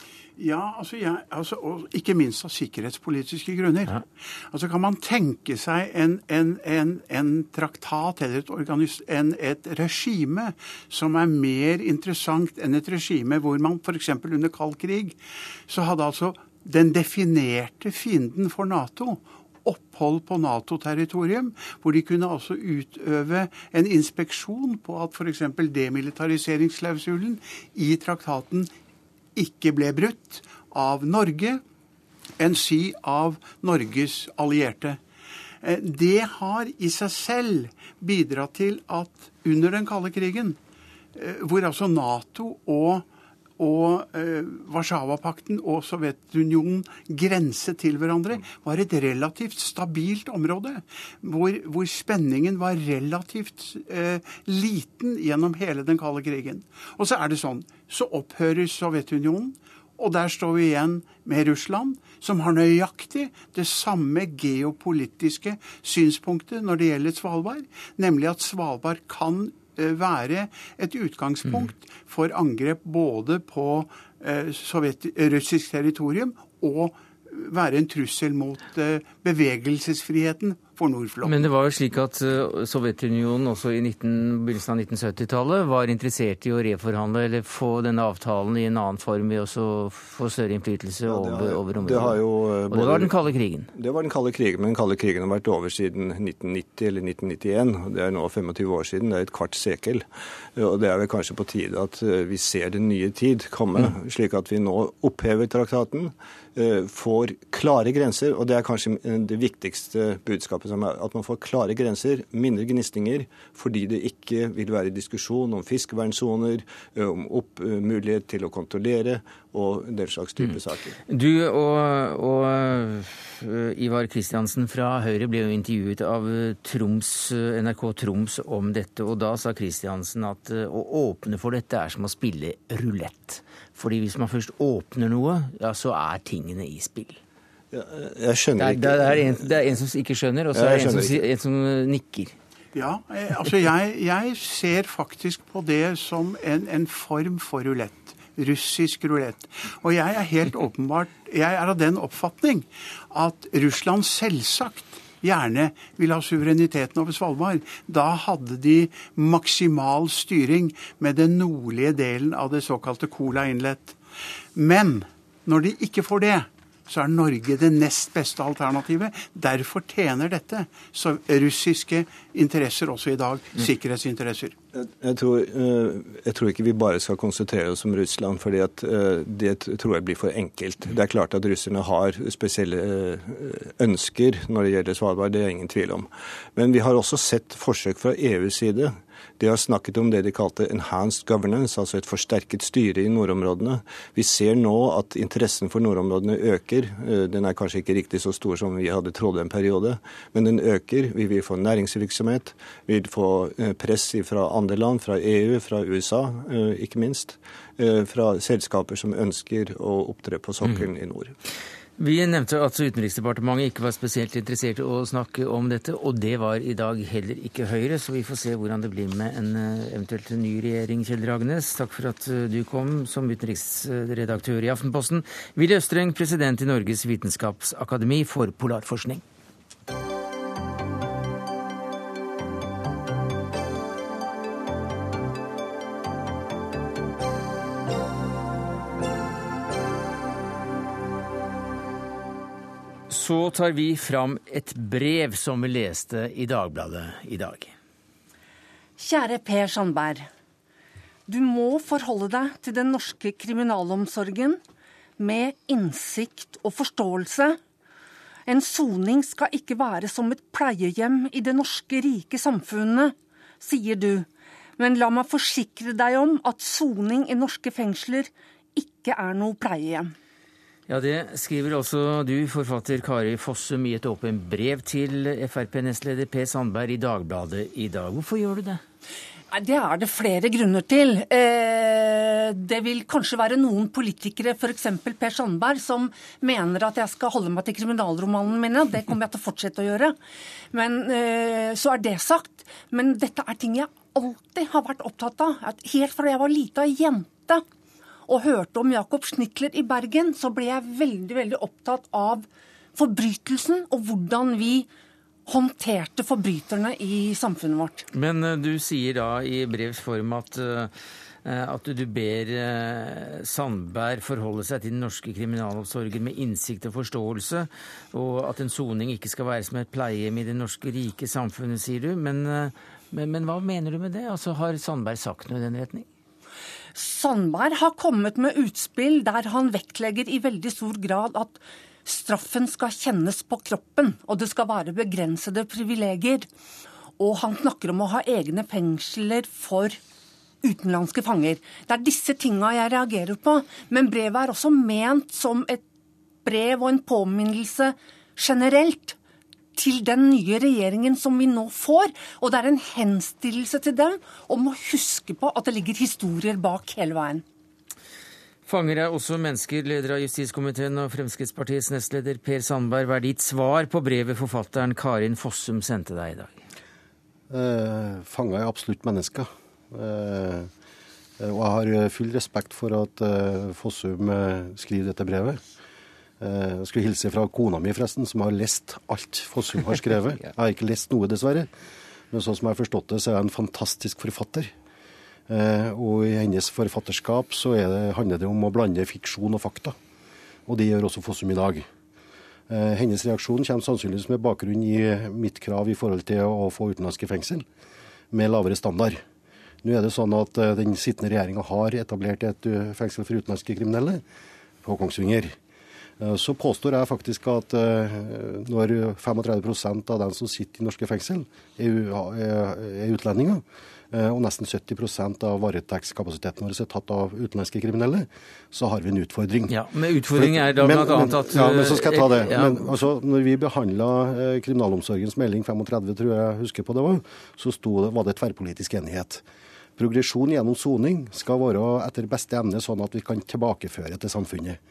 Ja, altså, ja, altså, og ikke minst av sikkerhetspolitiske grunner. Ja. Altså Kan man tenke seg en, en, en, en traktat eller et, et, regime som er mer interessant enn et regime hvor man f.eks. under kald krig så hadde altså den definerte fienden for Nato opphold på Nato-territorium, hvor de kunne altså utøve en inspeksjon på at f.eks. demilitariseringsklausulen i traktaten ikke ble brutt av Norge, enn si av Norges allierte. Eh, det har i seg selv bidratt til at under den kalde krigen, eh, hvor altså Nato og og eh, Warszawapakten og Sovjetunionen grenset til hverandre, var et relativt stabilt område. Hvor, hvor spenningen var relativt eh, liten gjennom hele den kalde krigen. Og så er det sånn. Så opphører Sovjetunionen. Og der står vi igjen med Russland, som har nøyaktig det samme geopolitiske synspunktet når det gjelder Svalbard, nemlig at Svalbard kan være et utgangspunkt for angrep både på eh, sovjet, russisk territorium og være en trussel mot eh, bevegelsesfriheten for Nordflåten. Men det var jo slik at eh, Sovjetunionen også i 19, begynnelsen av 1970-tallet var interessert i å reforhandle eller få denne avtalen i en annen form ved å få større innflytelse ja, over, har, over området. Det jo, uh, og det var den kalde krigen? Det var den kalde krigen, men den kalde krigen har vært over siden 1990 eller 1991. Det er nå 25 år siden, det er et kvart sekel. Og det er vel kanskje på tide at vi ser den nye tid komme, mm. slik at vi nå opphever traktaten Eh, får klare grenser, og det er kanskje det viktigste budskapet, som er at man får klare grenser, mindre gnisninger, fordi det ikke vil være diskusjon om fiskevernsoner, eh, om opp, eh, mulighet til å kontrollere og den slags type mm. saker. Du og, og Ivar Kristiansen fra Høyre ble jo intervjuet av Troms, NRK Troms om dette, og da sa Kristiansen at å åpne for dette er som å spille rulett. Fordi hvis man først åpner noe, ja, så er tingene i spill. Ja, jeg skjønner ikke. Det er, det, er en, det er, en, som ikke skjønner, og så er det en som, en som, nikker. Ja, eh, altså jeg, jeg, ser faktisk på det som en, en form for rulett. Russisk rulett. Og jeg er helt åpenbart Jeg er av den oppfatning at Russland selvsagt gjerne vil ha suvereniteten over Svalbard. Da hadde de maksimal styring med den nordlige delen av det såkalte Cola Inlet. Men når de ikke får det, så er Norge det nest beste alternativet. Derfor tjener dette så russiske interesser også i dag. Mm. Sikkerhetsinteresser. Jeg tror, eh, jeg tror, ikke vi bare skal konsentrere oss om Russland, for eh, det tror jeg blir for enkelt. Det er klart at russerne har spesielle eh, ønsker når det gjelder Svalbard, det er ingen tvil om. Men vi har også sett forsøk fra EUs side de har snakket om det de kalte 'enhanced governance', altså et forsterket styre i nordområdene. Vi ser nå at interessen for nordområdene øker. Eh, den er kanskje ikke riktig så stor som vi hadde trodd en periode, men den øker. Vi vil få næringsvirksomhet, vi vil få eh, press fra andre land, fra EU, fra USA eh, ikke minst, fra selskaper som ønsker å opptre på sokkelen mm. i nord. Vi nevnte at Utenriksdepartementet ikke var spesielt interessert i å snakke om dette, og det var i dag heller ikke Høyre, så vi får se hvordan det blir med en eh, eventuelt ny regjering, Kjell Dragnes. Takk for at eh, du kom som utenriksredaktør i Aftenposten. Willy Østreng, president i Norges vitenskapsakademi for polarforskning. Så tar vi fram et brev som vi leste i Dagbladet i dag. Kjære Per Sandberg. Du må forholde deg til den norske kriminalomsorgen med innsikt og forståelse. En soning skal ikke være som et pleiehjem i det norske rike samfunnet, sier du. Men la meg forsikre deg om at soning i norske fengsler ikke er noe pleiehjem. Ja, Det skriver også du, forfatter Kari Fossum, i et åpent brev til Frp-nestleder Per Sandberg i Dagbladet i dag. Hvorfor gjør du det? Det er det flere grunner til. Eh, det vil kanskje være noen politikere, f.eks. Per Sandberg, som mener at jeg skal holde meg til kriminalromanene mine. Det kommer jeg til å fortsette å gjøre. Men eh, så er det sagt. Men dette er ting jeg alltid har vært opptatt av. Helt fra jeg var lita jente og hørte om Jakob Schnickler i Bergen, så ble jeg veldig, veldig opptatt av forbrytelsen og hvordan vi håndterte forbryterne i samfunnet vårt. Men uh, du sier da i brevs form at, uh, at du ber uh, Sandberg forholde seg til den norske kriminalomsorgen med innsikt og forståelse, og at en soning ikke skal være som et pleiehjem i det norske rike samfunnet, sier du. Men, men, men hva mener du med det? Altså, har Sandberg sagt noe i den retning? Sandberg har kommet med utspill der han vektlegger i veldig stor grad at straffen skal kjennes på kroppen, og det skal være begrensede privilegier. Og han snakker om å ha egne fengsler for utenlandske fanger. Det er disse tinga jeg reagerer på. Men brevet er også ment som et brev og en påminnelse generelt til den nye regjeringen som vi nå får. Og det er en henstillelse til dem om å huske på at det ligger historier bak hele veien. Fanger er også mennesker, leder av justiskomiteen og Fremskrittspartiets nestleder Per Sandberg. Hva er ditt svar på brevet forfatteren Karin Fossum sendte deg i dag? Eh, fanger er absolutt mennesker. Og jeg har full respekt for at Fossum skriver dette brevet. Jeg skulle hilse fra kona mi, forresten, som har lest alt Fossum har skrevet. Jeg har ikke lest noe, dessverre. Men sånn som jeg har forstått det, så er jeg en fantastisk forfatter. Og i hennes forfatterskap så det, handler det om å blande fiksjon og fakta. Og det gjør også Fossum i dag. Eh, hennes reaksjon kommer sannsynligvis med bakgrunn i mitt krav i forhold til å få utenlandske fengsel med lavere standard. Nå er det sånn at eh, Den sittende regjeringa har etablert et eh, fengsel for utenlandske kriminelle på Kongsvinger. Så påstår jeg faktisk at når 35% av dem som sitter i norske fengsel, er utlendinger, Eh, og nesten 70% av varetektskapasiteten vår er tatt av utenlandske kriminelle, så har vi en utfordring. Ja, Men utfordringen er da bl.a. at Ja, men så skal jeg ta det. Ja. Men altså, når vi behandla eh, kriminalomsorgens melding 35, tror jeg husker på det var, så det, var det tverrpolitisk enighet. Progresjon gjennom soning skal være etter beste evne, sånn at vi kan tilbakeføre til samfunnet.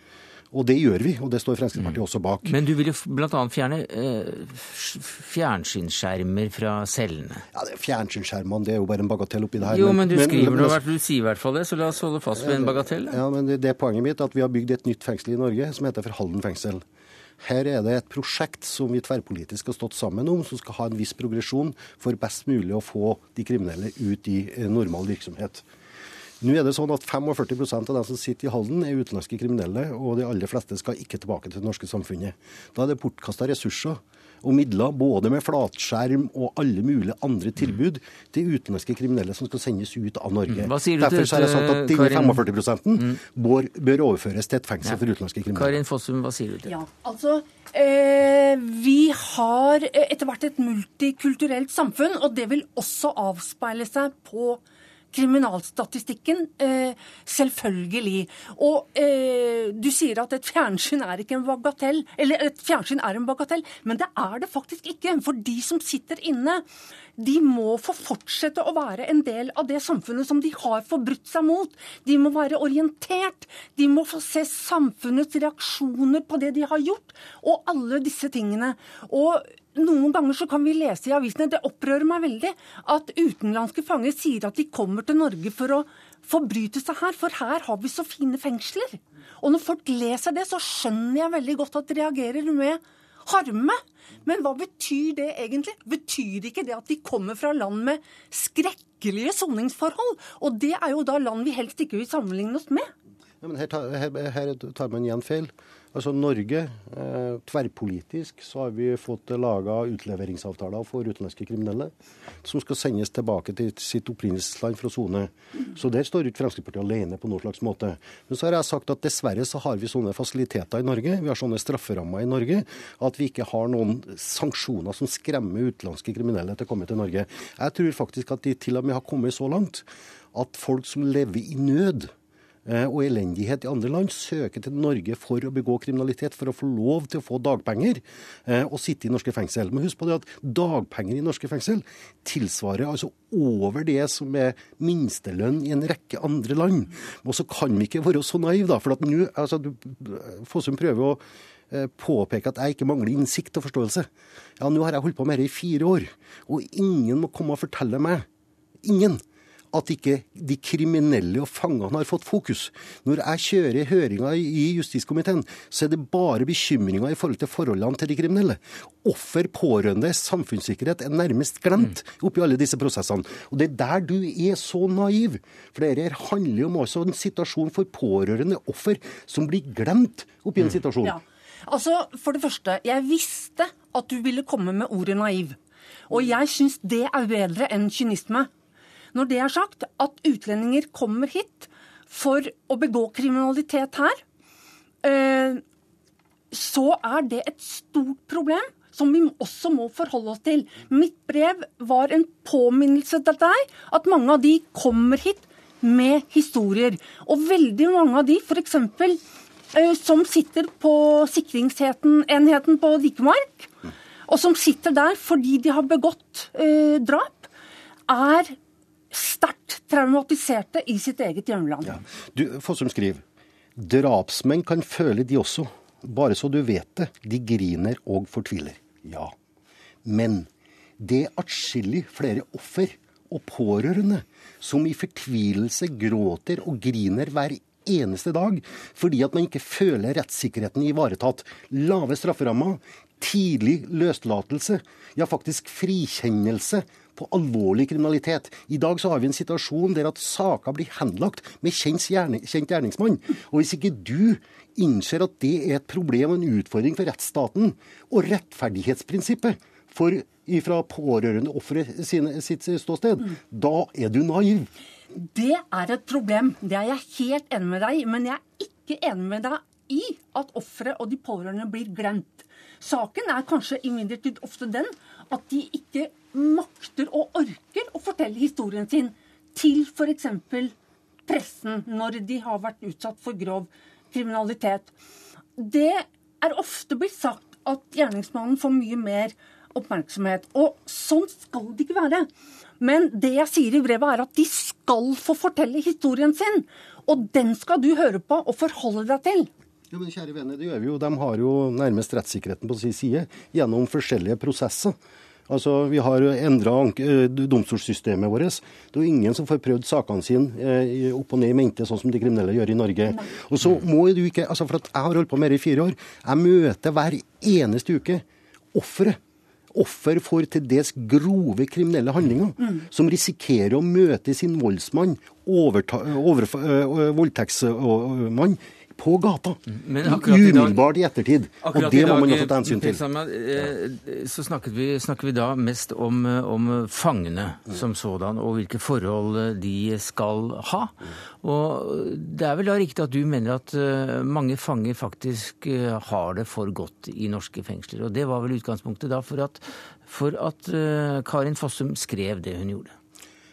Og det gjør vi, og det står Fremskrittspartiet også bak. Men du vil jo bl.a. fjerne eh, fjernsynsskjermer fra cellene? Ja, det Fjernsynsskjermene det er jo bare en bagatell oppi det her. Jo, men, men du skriver men, men, du sier i hvert fall det, så la oss holde fast ved en bagatell. Ja, men det, det er poenget mitt at vi har bygd et nytt fengsel i Norge som heter for Halden fengsel. Her er det et prosjekt som vi tverrpolitisk har stått sammen om, som skal ha en viss progresjon for best mulig å få de kriminelle ut i eh, normal virksomhet. Nå er det sånn at 45% av de som sitter i Halden, er utenlandske kriminelle, og de aller fleste skal ikke tilbake til det norske samfunnet. Da er det bortkasta ressurser og midler, både med flatskjerm og alle mulige andre tilbud til utenlandske kriminelle som skal sendes ut av Norge. Hva sier du Derfor har jeg sagt at denne 45 mm. bør, bør, overføres til et fengsel ja. for utenlandske kriminelle. Karin Fossum, hva sier du til det? Ja, altså... Eh, vi har etter hvert et multikulturelt samfunn, og det vil også avspeile seg på kriminalstatistikken. Eh, selvfølgelig. Og eh, du sier at et fjernsyn er ikke en bagatell. Eller et fjernsyn er en bagatell, men det er det faktisk ikke. For de som sitter inne, de må få fortsette å være en del av det samfunnet som de har forbrutt seg mot. De må være orientert. De må få se samfunnets reaksjoner på det de har gjort, og alle disse tingene. Og noen ganger så kan vi lese i avisene, det opprører meg veldig, at utenlandske fanger sier at de kommer til Norge for å forbryte seg her, for her har vi så fine fengsler. Og når folk leser det, så skjønner jeg veldig godt at de reagerer med harme. Men hva betyr det egentlig? Betyr ikke det at de kommer fra land med skrekkelige soningsforhold? Og det er jo da land vi helst ikke vil sammenligne oss med. Ja, men her tar, her, her tar man igjen feil. Altså Norge, eh, tverrpolitisk, så har vi fått laga utleveringsavtaler for utenlandske kriminelle som skal sendes tilbake til sitt opprinnelsesland for å sone. Så der står ikke Fremskrittspartiet alene på noen slags måte. Men så har jeg sagt at dessverre så har vi sånne fasiliteter i Norge, vi har sånne strafferammer i Norge, at vi ikke har noen sanksjoner som skremmer utenlandske kriminelle til å komme til Norge. Jeg tror faktisk at de til og med har kommet så langt at folk som lever i nød, og elendighet i andre land, søker til Norge for å begå kriminalitet, for å få lov til å få dagpenger eh, og sitte i norske fengsel. Men husk på det at dagpenger i norske fengsel tilsvarer altså over det som er minstelønn i en rekke andre land. Og så kan vi ikke være så naive, da. For at nå altså, Fossum prøver å eh, påpeke at jeg ikke mangler innsikt og forståelse. Ja, nå har jeg holdt på med dette i fire år, og ingen må komme og fortelle meg ingen at ikke de kriminelle og fangene har fått fokus. Når jeg kjører høringa i justiskomiteen, så er det bare bekymringer i forhold til forholdene til de kriminelle. Offer, pårørende, samfunnssikkerhet er nærmest glemt oppi alle disse prosessene. Og det er der du er så naiv. For dette handler jo om også en situasjon for pårørende offer som blir glemt oppi en mm. situasjon. Ja. Altså, For det første, jeg visste at du ville komme med ordet naiv. Og jeg syns det er bedre enn kynisme. Når det er sagt, at utlendinger kommer hit for å begå kriminalitet her, eh, så er det et stort problem som vi også må forholde oss til. Mitt brev var en påminnelse til deg at mange av de kommer hit med historier. Og veldig mange av de, f.eks. Eh, som sitter på sikringsenheten på Dikemark, og som sitter der fordi de har begått eh, drap, er sterkt traumatiserte i sitt eget hjemland. Ja. Du, Fossum skriver drapsmenn kan føle de også, bare så du vet det. De griner og fortviler. Ja. Men det er atskillig flere offer og pårørende som i fortvilelse gråter og griner hver eneste dag fordi at man ikke føler rettssikkerheten ivaretatt. Lave strafferammer, tidlig løslatelse, ja faktisk frikjennelse på alvorlig kriminalitet. I dag så har vi en situasjon der at saker blir henlagt med kjent, gjerningsmann. Og hvis ikke du innser at det er et problem og en utfordring for rettsstaten og rettferdighetsprinsippet for, fra pårørende ofre sitt ståsted, mm. da er du naiv. Det er et problem. Det er jeg helt enig med deg i. Men jeg er ikke enig med deg i at offeret og de pårørende blir glemt. Saken er kanskje imidlertid ofte den at de ikke makter og orker å fortelle historien sin til f.eks. pressen når de har vært utsatt for grov kriminalitet. Det er ofte blitt sagt at gjerningsmannen får mye mer oppmerksomhet. Og sånn skal det ikke være. Men det jeg sier i brevet, er at de skal få fortelle historien sin. Og den skal du høre på og forholde deg til. Ja, men kjære venner, det gjør vi jo. De har jo nærmest rettssikkerheten på sin side gjennom forskjellige prosesser. Altså, Vi har endra eh, domstolssystemet vårt. Det er jo ingen som får prøvd sakene sine eh, opp og ned i mente, sånn som de kriminelle gjør i Norge. Og så må du ikke, altså for at Jeg har holdt på med det i fire år. Jeg møter hver eneste uke ofre offer for til dels grove kriminelle handlinger, mm. som risikerer å møte sin voldsmann, overta, over, øh, voldtektsmann, på gata. Umiddelbart i ettertid. Og det må man jo ta hensyn til. Eh, så snakker vi, snakker vi da mest om, om fangene som sådan, og hvilke forhold de skal ha. Og det er vel da riktig at du mener at eh, mange fanger faktisk eh, har det for godt i norske fengsler. Og det var vel utgangspunktet da for at, for at Karin Fossum skrev det hun gjorde?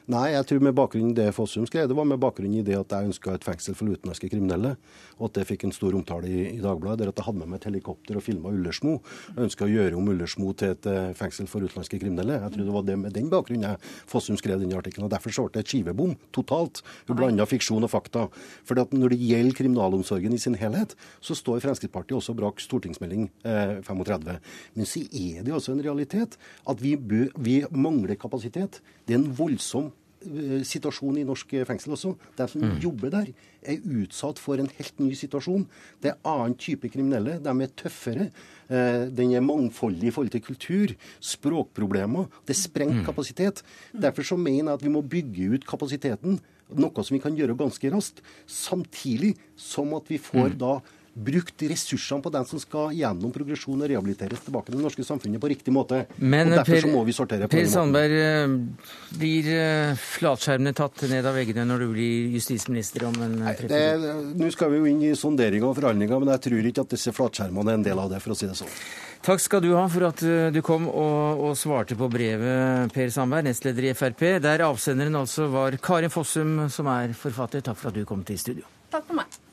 Nei, jeg tror med bakgrunn i det Fossum skrev, det var med bakgrunn i det at jeg ønska et fengsel for utenlandske kriminelle, og at det fikk en stor omtale i, i Dagbladet. Der at jeg hadde med meg et helikopter og filma Ullersmo. Jeg ønska å gjøre om Ullersmo til et uh, fengsel for utenlandske kriminelle. Jeg tror det var det med den bakgrunnen jeg Fossum skrev denne artikkelen. og Derfor så ble det et skivebom totalt. Hun blanda fiksjon og fakta. For når det gjelder kriminalomsorgen i sin helhet, så står Fremskrittspartiet også brak stortingsmelding eh, 35. Men så er det også en realitet at vi, bø, vi mangler kapasitet. Det er en voldsom Eh, situasjon i norsk fengsel også. De som mm. jobber der, er utsatt for en helt ny situasjon. Det er annen type kriminelle. De er tøffere. Eh, den er mangfoldig i forhold til kultur, språkproblemer. Det er sprengt mm. kapasitet. Derfor så mener jeg at vi må bygge ut kapasiteten, noe som vi kan gjøre ganske raskt. Samtidig som at vi får mm. da brukt ressursene på den som skal gjennom progresjon og rehabiliteres tilbake til det norske samfunnet på riktig måte. Men og derfor per, så må vi sortere på Per Sandberg, eh, blir eh, flatskjermene tatt ned av veggene når du blir justisminister om en eh, år? Nå skal vi jo inn i sonderinger og forhandlinger, men jeg tror ikke at disse flatskjermene er en del av det, for å si det sånn. Takk skal du ha for at du kom og, og svarte på brevet, Per Sandberg, nestleder i Frp, der avsenderen altså var Karin Fossum, som er forfatter. Takk for at du kom til studio. Takk for meg.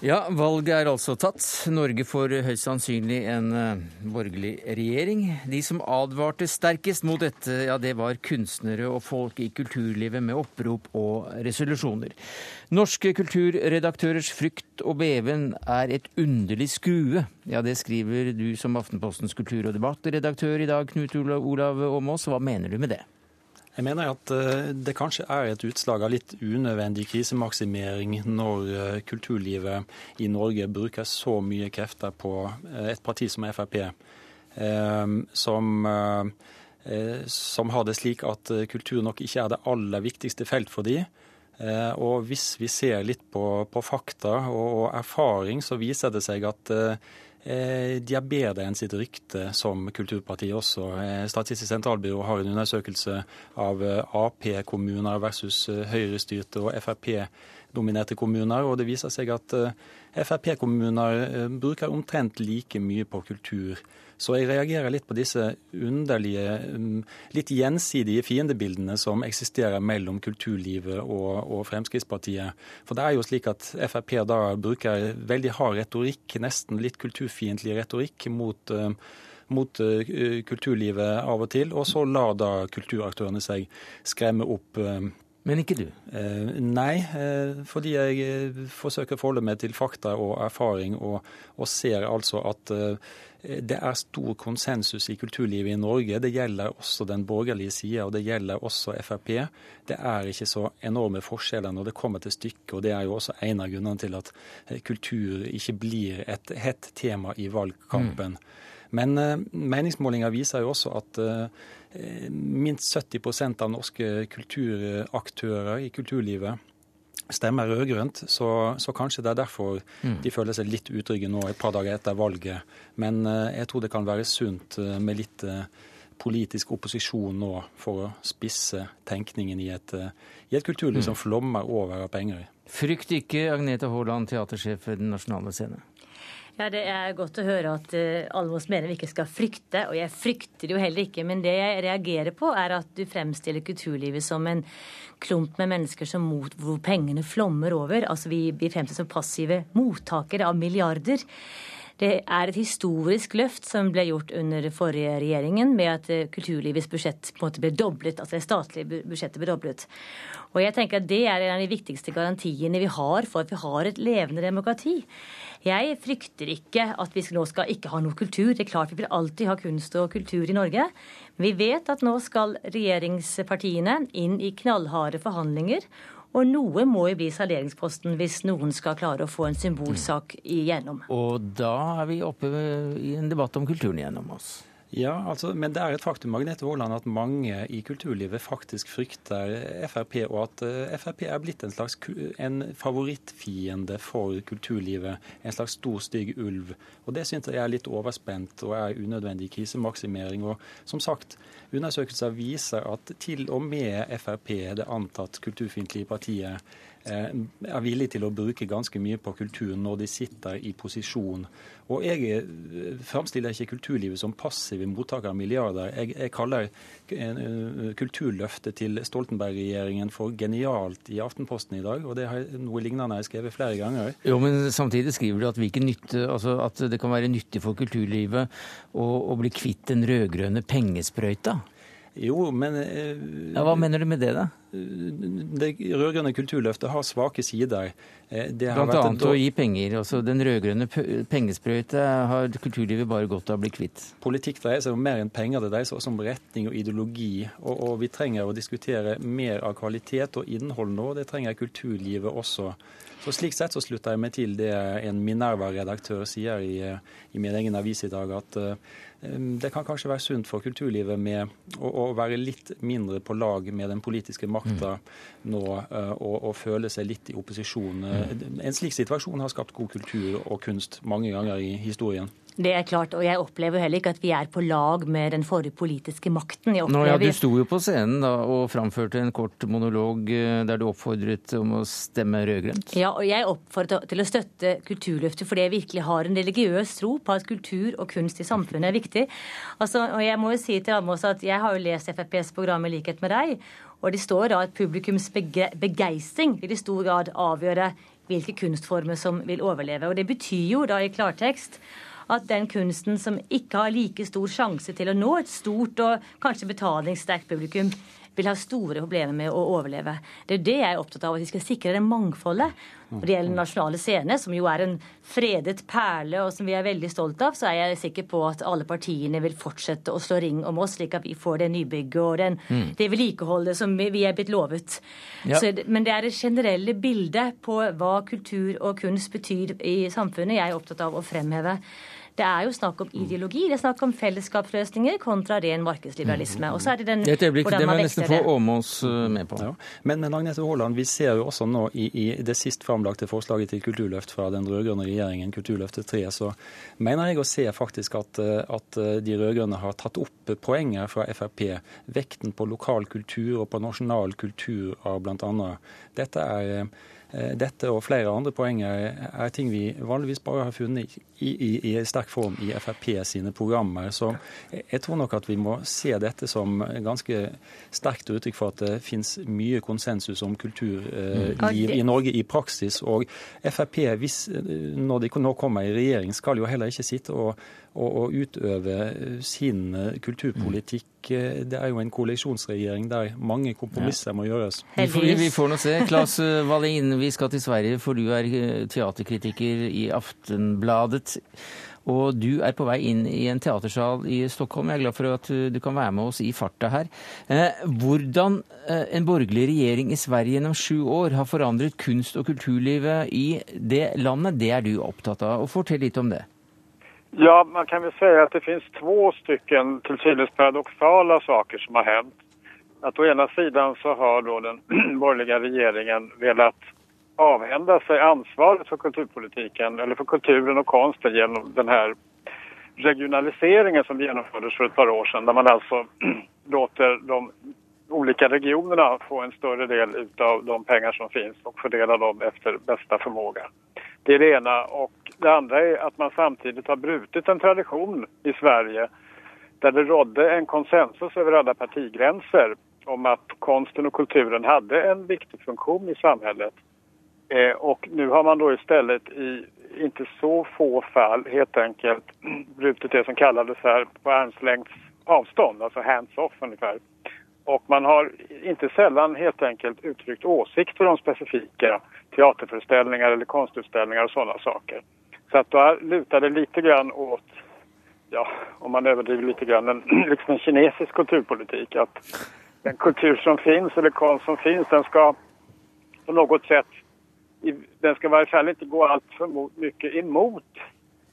Ja, valget er altså tatt. Norge får høyst sannsynlig en uh, borgerlig regjering. De som advarte sterkest mot dette, ja, det var kunstnere og folk i kulturlivet med opprop og resolusjoner. Norske kulturredaktørers frykt og beven er et underlig skue. Ja, det skriver du som Aftenpostens kultur- og debattredaktør i dag, Knut Olav Åmås. Hva mener du med det? Jeg mener at eh, det kanskje er et utslag av litt unødvendig krisemaksimering når eh, kulturlivet i Norge bruker så mye krefter på eh, et parti som Frp, som, som har det slik at kultur nok ikke er det aller viktigste felt for de. Og hvis vi ser litt på, på fakta og erfaring, så viser det seg at Eh, de er bedre enn sitt rykte som kulturparti også. Eh, Statistisk sentralbyrå har en undersøkelse av eh, Ap-kommuner versus Høyre-styrte og Frp-dominerte kommuner, og det viser seg at Frp-kommuner bruker omtrent like mye på kultur så jeg reagerer litt på disse underlige, mm, litt gjensidige fiendebildene som eksisterer mellom kulturlivet og, og, Fremskrittspartiet. For det er jo slik at Frp da bruker veldig hard retorikk, nesten litt kulturfiendtlig retorikk mot uh, mot kulturlivet av og til, og så lar da kulturaktørene seg skremme opp Men ikke du? Eh, nei, eh, fordi jeg eh, forsøker å forholde meg til fakta og erfaring, og, og ser altså at eh, det er stor konsensus i kulturlivet i Norge. Det gjelder også den borgerlige sida, og det gjelder også Frp. Det er ikke så enorme forskjeller når det kommer til stykket, og det er jo også en av grunnene til at eh, kultur ikke blir et hett tema i valgkampen. Mm. Men uh, meningsmålinger viser jo også at uh, minst 70% av norske kulturaktører i kulturlivet stemmer rød-grønt, så, så, kanskje det er derfor mm. de føler seg litt utrygge nå et par dager etter valget. Men uh, jeg tror det kan være sunt med litt politisk opposisjon nå for å spisse tenkningen i et, i et kulturliv mm. som flommer over av penger. Frykt ikke, Agnete Haaland, teatersjef ved Den nasjonale scene. Ja, Det er godt å høre at uh, oss mener vi ikke skal frykte. Og jeg frykter jo heller ikke. Men det jeg reagerer på, er at du fremstiller kulturlivet som en klump med mennesker som mot, hvor pengene flommer over. Altså Vi, vi fremstiller som passive mottakere av milliarder. Det er et historisk løft som ble gjort under forrige regjeringen, med at eh, kulturlivets budsjett på en måte ble doblet, altså det statlige budsjettet ble doblet. Og jeg tenker at Det er en av de viktigste garantiene vi har for at vi har et levende demokrati. Jeg frykter ikke at vi nå skal ikke ha noe kultur. Det er klart Vi vil alltid ha kunst og kultur i Norge. Men vi vet at nå skal regjeringspartiene inn i knallharde forhandlinger. Og noe må jo bli salderingsposten hvis noen skal klare å få en symbolsak igjennom. Og da er vi oppe i en debatt om kulturen igjennom oss. Ja, altså, men det er et faktum Magnette Våland, at mange i kulturlivet faktisk frykter Frp, og at eh, Frp er blitt en slags en favorittfiende for kulturlivet. En slags stor, stygg ulv. Og Det syns jeg er litt overspent og er unødvendig krisemaksimering. Og som sagt, undersøkelser viser at til og med Frp, det antatt kulturfiendtlige partiet, er villige til å bruke ganske mye på kultur når de sitter i posisjon. Og jeg eh, framstiller ikke kulturlivet som passive mottakere av milliarder. Jeg, jeg kaller eh, kulturløftet til Stoltenberg-regjeringen for genialt i Aftenposten i dag, og det har noe lignende jeg skrevet flere ganger. Jo, men samtidig skriver du at, nytte, altså at det kan være nyttig for kulturlivet å, å bli kvitt den rød-grønne pengesprøyta? Jo, men ja, Hva mener du med det, da? Det rød-grønne kulturløftet har svake sider. Eh, Blant annet å gi penger. Også den rød-grønne pengesprøyte har kulturlivet bare godt av å bli kvitt. Politikk dreier seg om mer enn penger. Det dreier seg også om retning og ideologi. Og, og vi trenger å diskutere mer av kvalitet og innhold nå. Det trenger kulturlivet også. Så Slik sett så slutter jeg meg til det en Minerva-redaktør sier i, i, min egen avis i dag, at det kan kanskje være sunt for kulturlivet med å, å, være litt mindre på lag med den politiske makta mm. nå, uh, og, og, føle seg litt i opposisjon. Mm. En slik situasjon har skapt god kultur og kunst mange ganger i historien. Det er klart, og jeg opplever heller ikke at vi er på lag med den forrige politiske makten. Nå, ja, Du sto jo på scenen da og framførte en kort monolog eh, der du oppfordret om å stemme rød-grønt. Ja, og jeg oppfordret til å støtte Kulturløftet fordi jeg virkelig har en religiøs tro på at kultur og kunst i samfunnet er viktig. Altså, og jeg må jo si til Amos at jeg har jo lest FrPs program i likhet med deg, og det står da at publikums begeistring vil i stor grad avgjøre hvilke kunstformer som vil overleve. Og det betyr jo da i klartekst at den kunsten som ikke har like stor sjanse til å nå et stort og kanskje betalingssterkt publikum, vil ha store problemer med å overleve. Det er det jeg er opptatt av, at vi skal sikre det mangfoldet. Når det gjelder Den Nasjonale Scene, som jo er en fredet perle, og som vi er veldig stolt av, så er jeg sikker på at alle partiene vil fortsette å slå ring om oss, slik at vi får det nybygget og den, mm. det vedlikeholdet som vi er blitt lovet. Ja. Så, men det er det generelle bildet på hva kultur og kunst betyr i samfunnet jeg er opptatt av å fremheve. Det er jo snakk om ideologi, det er snakk om fellesskapsløsninger kontra ren markedsliberalisme. Og så er det den, Et øyeblikk, det må jeg nesten få Åmås eh, med på. Ja. Men, men Agnete Haaland, vi ser jo også nå i, i det sist framlagte forslaget til kulturløft fra den rød-grønne regjeringen, Kulturløftet 3, så mener jeg å se faktisk at, eh, at eh, de rød-grønne har tatt opp poenget fra Frp. Vekten på lokal kultur og på nasjonal kultur av bl.a. Dette er dette og flere andre poenger er ting vi vanligvis bare har funnet i, i, i sterk form i Frp sine programmer. Så jeg tror nok at vi må se dette som ganske sterkt uttrykk for at det finnes mye konsensus om kulturliv mm. i Norge i praksis. Og Frp, hvis, når de nå kommer i regjering, skal jo heller ikke sitte og, og, og utøve sin kulturpolitikk politikk det er jo en koalisjonsregjering der mange kompromisser ja. må gjøres. Vi får, vi får nå se. Claes Wallin, vi skal til Sverige, for du er teaterkritiker i Aftenbladet. Og du er på vei inn i en teatersal i Stockholm. Jeg er glad for at du kan være med oss i farta her. Eh, hvordan eh, en borgerlig regjering i Sverige gjennom sju år har forandret kunst- og kulturlivet i det landet, det er du opptatt av. Og Fortell litt om det. Ja, man kan väl säga at det finnes två stycken til synes paradoxala saker som har hendt. Att å ena siden så har då den borgerlige regjeringen velat avhända sig ansvaret för kulturpolitiken eller för kulturen och konsten genom den här regionaliseringen som genomfördes för ett par år sedan där man alltså låter de olika regionerna få en större del av de pengar som finns och fördela dem efter bästa förmåga. Det är det ena. Och det andra är att man samtidigt har brutit en tradition i Sverige där det rådde en konsensus över alla partigränser om att konsten och kulturen hade en viktig funktion i samhället. Eh, och nu har man då istället i inte så få fall helt enkelt brutit det som kallades här på armslängds avstånd, alltså hands-off ungefär. Och man har inte sällan helt enkelt uttryckt åsikter om specifika teaterföreställningar eller konstutställningar och sådana saker. Så att då lutar det lite grann åt, ja, om man överdriver lite grann, en, liksom en kinesisk kulturpolitik. Att den kultur som finns eller konst som finns, den ska på något sätt den ska i varje fall inte gå allt för mycket emot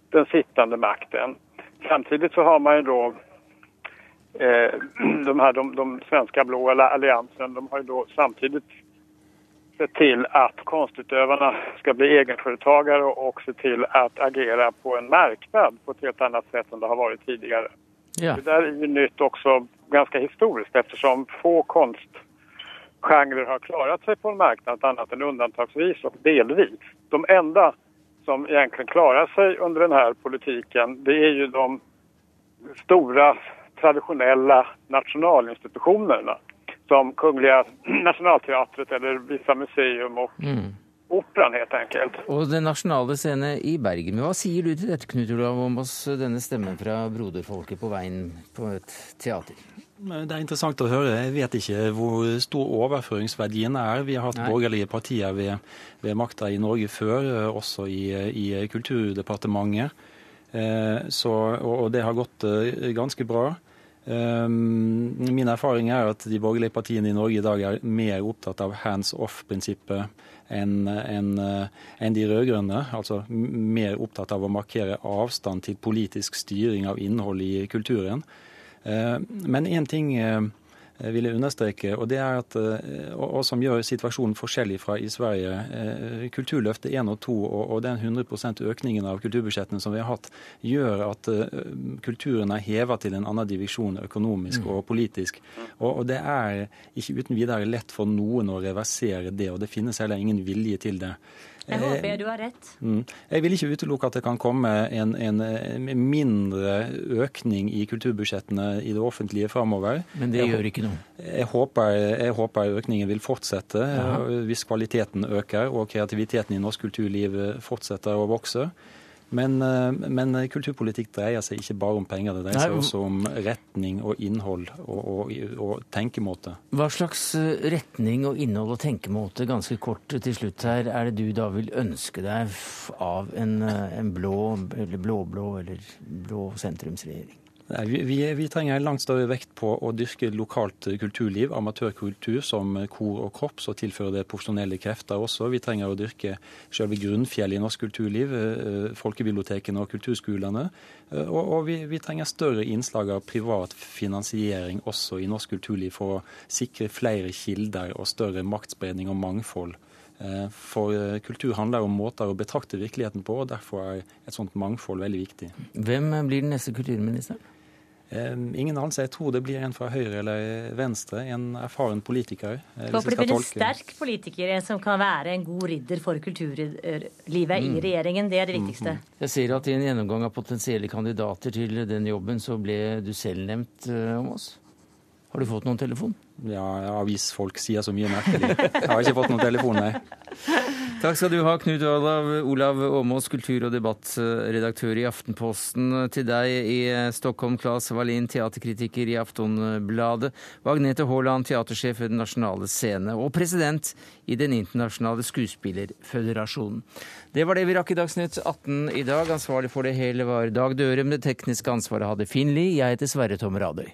den sittande makten. Samtidigt så har man ju då eh, de här de, de svenska blå alliansen, de har ju då samtidigt sett til at kunstutøverne skal bli egenforetakere, och, och se til at agere på en marknad på et helt annet sett enn det har vært tidligere. Ja. Det der er jo nytt også ganske historisk, eftersom få kunstsjangre har klart seg på en marknad annet enn undantagsvis og delvis. De enda som egentlig klarer seg under denne politikken, det er jo de store, tradisjonelle nationalinstitutionerna som Kungliga Nationalteatret eller vissa museum och mm. Operan helt enkelt. Og Den nasjonale scene i Bergen. Hva sier du til dette, Knut Olav Åmås, denne stemmen fra broderfolket på veien på et teater? Det er interessant å høre. Jeg vet ikke hvor stor overføringsverdien er. Vi har hatt Nei. borgerlige partier ved, ved makta i Norge før, eh, også i, i Kulturdepartementet. Eh, så, og det har gått eh, ganske bra. Min erfaring er at de borgerlige partiene i Norge i dag er mer opptatt av hands off-prinsippet enn en, en de rød-grønne. Altså mer opptatt av å markere avstand til politisk styring av innhold i kulturen. Eh, men én ting eh, vil jeg understreke, og det er at, eh, og, som gjør situasjonen forskjellig fra i Sverige. Kulturløftet 1 og 2 og, den 100% økningen av kulturbudsjettene som vi har hatt, gjør at kulturen er heva til en annen divisjon økonomisk mm. og politisk. Og det er ikke uten videre lett for noen å reversere det, og det finnes heller ingen vilje til det. Jeg håper du har rett. Mm. Jeg vil ikke utelukke at det kan komme en, en, en mindre økning i kulturbudsjettene i det offentlige framover. Men det jeg, gjør ikke noe? Jeg håper, jeg håper, økningen vil fortsette ja. hvis kvaliteten øker og kreativiteten i norsk kulturliv fortsetter å vokse. Men, eh, men, kulturpolitikk dreier seg ikke bare om penger, det dreier seg også om retning og innhold og, og, og, tenkemåte. Hva slags eh, retning og innhold og tenkemåte, ganske kort til slutt her, er det du da vil ønske deg av en, eh, en blå, eller blå-blå eller blå sentrumsregjering? Vi, vi, vi, trenger en langt større vekt på å dyrke lokalt kulturliv, amatørkultur som kor og korps, og tilføre det profesjonelle krefter også. Vi trenger å dyrke selve grunnfjellet i norsk kulturliv, eh, folkebibliotekene og kulturskolene. Eh, og, og vi, vi, trenger større innslag av privat finansiering også i norsk kulturliv for å sikre flere kilder og større maktspredning og mangfold. Eh, for kultur handler om måter å betrakte virkeligheten på, og derfor er et sånt mangfold veldig viktig. Hvem blir den neste kulturministeren? Ingen anelse. Jeg tror det blir en fra høyre eller venstre. En erfaren politiker. Eh, Håper det blir en sterk politiker, en som kan være en god ridder for kulturlivet mm. i regjeringen. Det er det viktigste. Mm. Jeg ser at i en gjennomgang av potensielle kandidater til den jobben, så ble du selv nevnt eh, om oss. Har du fått noen telefon? Ja, avisfolk sier så mye merkelig. Jeg har ikke fått noen telefon, nei. Takk skal du ha, Knut Olav, Olav Åmås, kultur- og debattredaktør i Aftenposten. Til deg i Stockholm, Claes Wallin, teaterkritiker i Aftonbladet. Vagnete Haaland, teatersjef ved Den nasjonale scene. Og president i Den internasjonale skuespillerføderasjonen. Det var det vi rakk i Dagsnytt 18 i dag. Ansvarlig for det hele var Dag Dørum. Det tekniske ansvaret hadde Finn Lie. Jeg heter Sverre Tom Radøy.